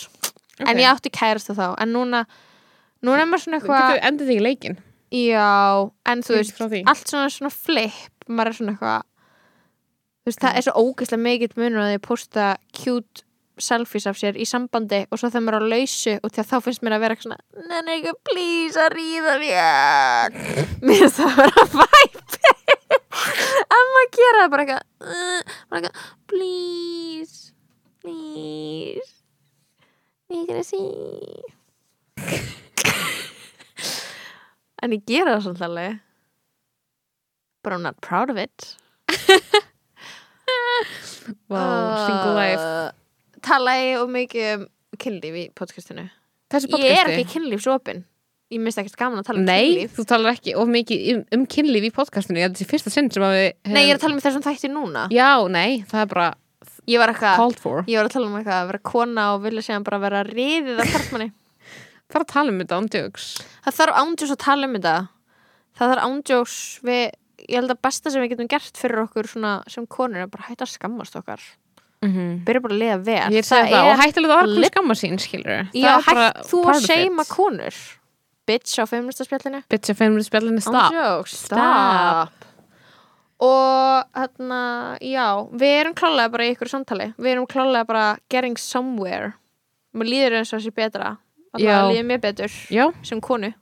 Ok. en ég átti kærastu þá. En núna, núna er maður svona eitthvað Getur endið þig í leikin já, en þú veist allt svona svona flip maður er svona eitthvað þú veist, það er svo ógeðslega mikill munur að að posta cute selfies af sér í sambandi og svo þegar maður er á lausu og þá finnst mér að vera eitthvað svona nenni ekki please að ríða mér. Mér finnst það að vera væpi en maður gera það bara eitthvað please please er að sí en ég gera það svolítið alveg. But I'm not proud of it. Wow, single life tala ég um mikið um kynlíf í podcastinu. Þessu ég er podcasti? ekki kynlífsopin. Ég minnst ekkert gaman að tala um Nei, kynlíf. þú talar ekki of mikið um, um kynlíf í podcastinu, þetta er fyrsta sinn sem að við nei, ég er að tala um þessum þætti núna. Já, nei, það er bara ég var for. ég var að tala um eitthvað að vera kona og vilja segja bara vera riðið af karlmanni. Það er að tala um þetta ándjóks það þarf ándjós að tala um þetta. Það þarf ándjós við ég held að besta sem við getum gert fyrir okkur svona, sem konur er bara hætta að skammast okkar mm -hmm. byrja bara að liða vel. Ég er að segja það, og hættilega að orða lip- skamma sín, já, hætt þú að seima konur. Bitch á feministaspjallinu Bitch að feimur spjallinu stop. Ándjóks, stop. og hérna, já við erum klálega bara í ykkur samtali. Við erum klálega bara getting somewhere. Mér líður eins og þessi betra. Alltaf líður mér betur Já, sem konu.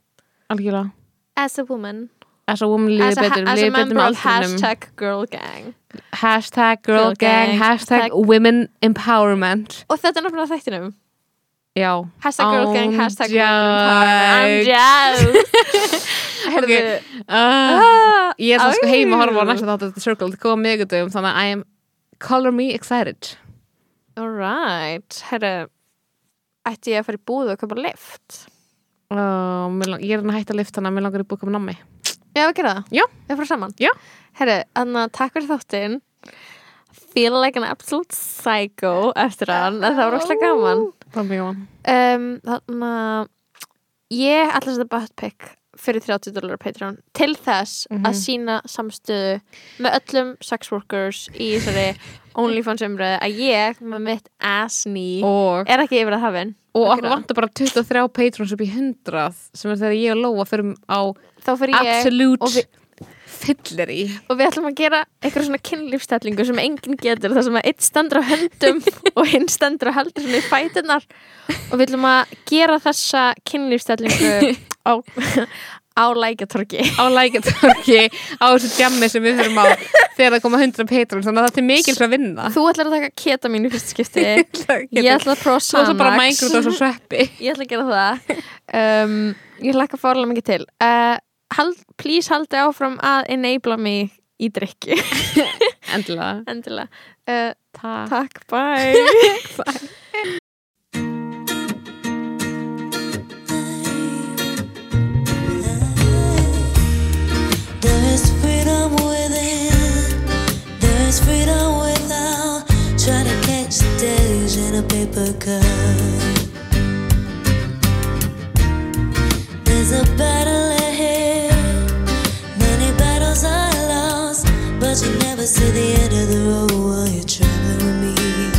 Algjörlega. As a woman As a woman líður betur, as a member of hashtag girl gang. Hashtag girl Girl gang, gang, hashtag hashtag- women empowerment. Og þetta er náttúrulega þættinum Já hashtag girl gang, hashtag women empowerment. Ok. Herðu, uh, Ég er svo sko heima að horfa á næsta þátt The Circle, það koma miðgudum þannig að I am color me excited. Alright herru ætti ég að fara í búðu og köpa lift uh, ég er hann að hætta að lifta hana mér langar í búið að nammi Já, við gera það? Já. Við fara saman? Já. Herru, þannig að takk fyrir þáttinn Feel like an absolute psycho eftir hann, það var rosalega gaman það er mjög gaman um, Þannig að ég ætla að setja buttpick fyrir 30 dólar Patreon til þess Mhm. að sína samstöðu með öllum sex workers í þessari OnlyFans umröðu að ég með mitt ass knee og, er ekki yfir að hafinn og okkur vantar bara 23 patrons upp í 100 sem er þegar ég og Lóa fyrir á fyrir absolute fyllir í. Og við ætlum að gera eitthvað svona kynlífstellingu sem enginn getur það sem að einn stendur á höndum og hinn stendur og heldur svona í fætunar og við ætlum að gera þessa kynlífstellingu á, á lækjatorki á lækjartorki á þessu djammi sem við þurfum á þegar það koma 100 patrons þannig að það er til mikils að vinna. Þú ætlar að taka ketamin í fyrst skipti. Ég ætla að prófa sveppi. Ég ætla að gera það. Um, ég hlakka fárlega mikið til. Uh, hald, please haldi áfram að enabla mig í drikki endilega endilega uh, Takk. takk, bye There is freedom within. There is freedom without trying to catch the days in a paper cup. There's a battle you never see the end of the road while you're traveling with me.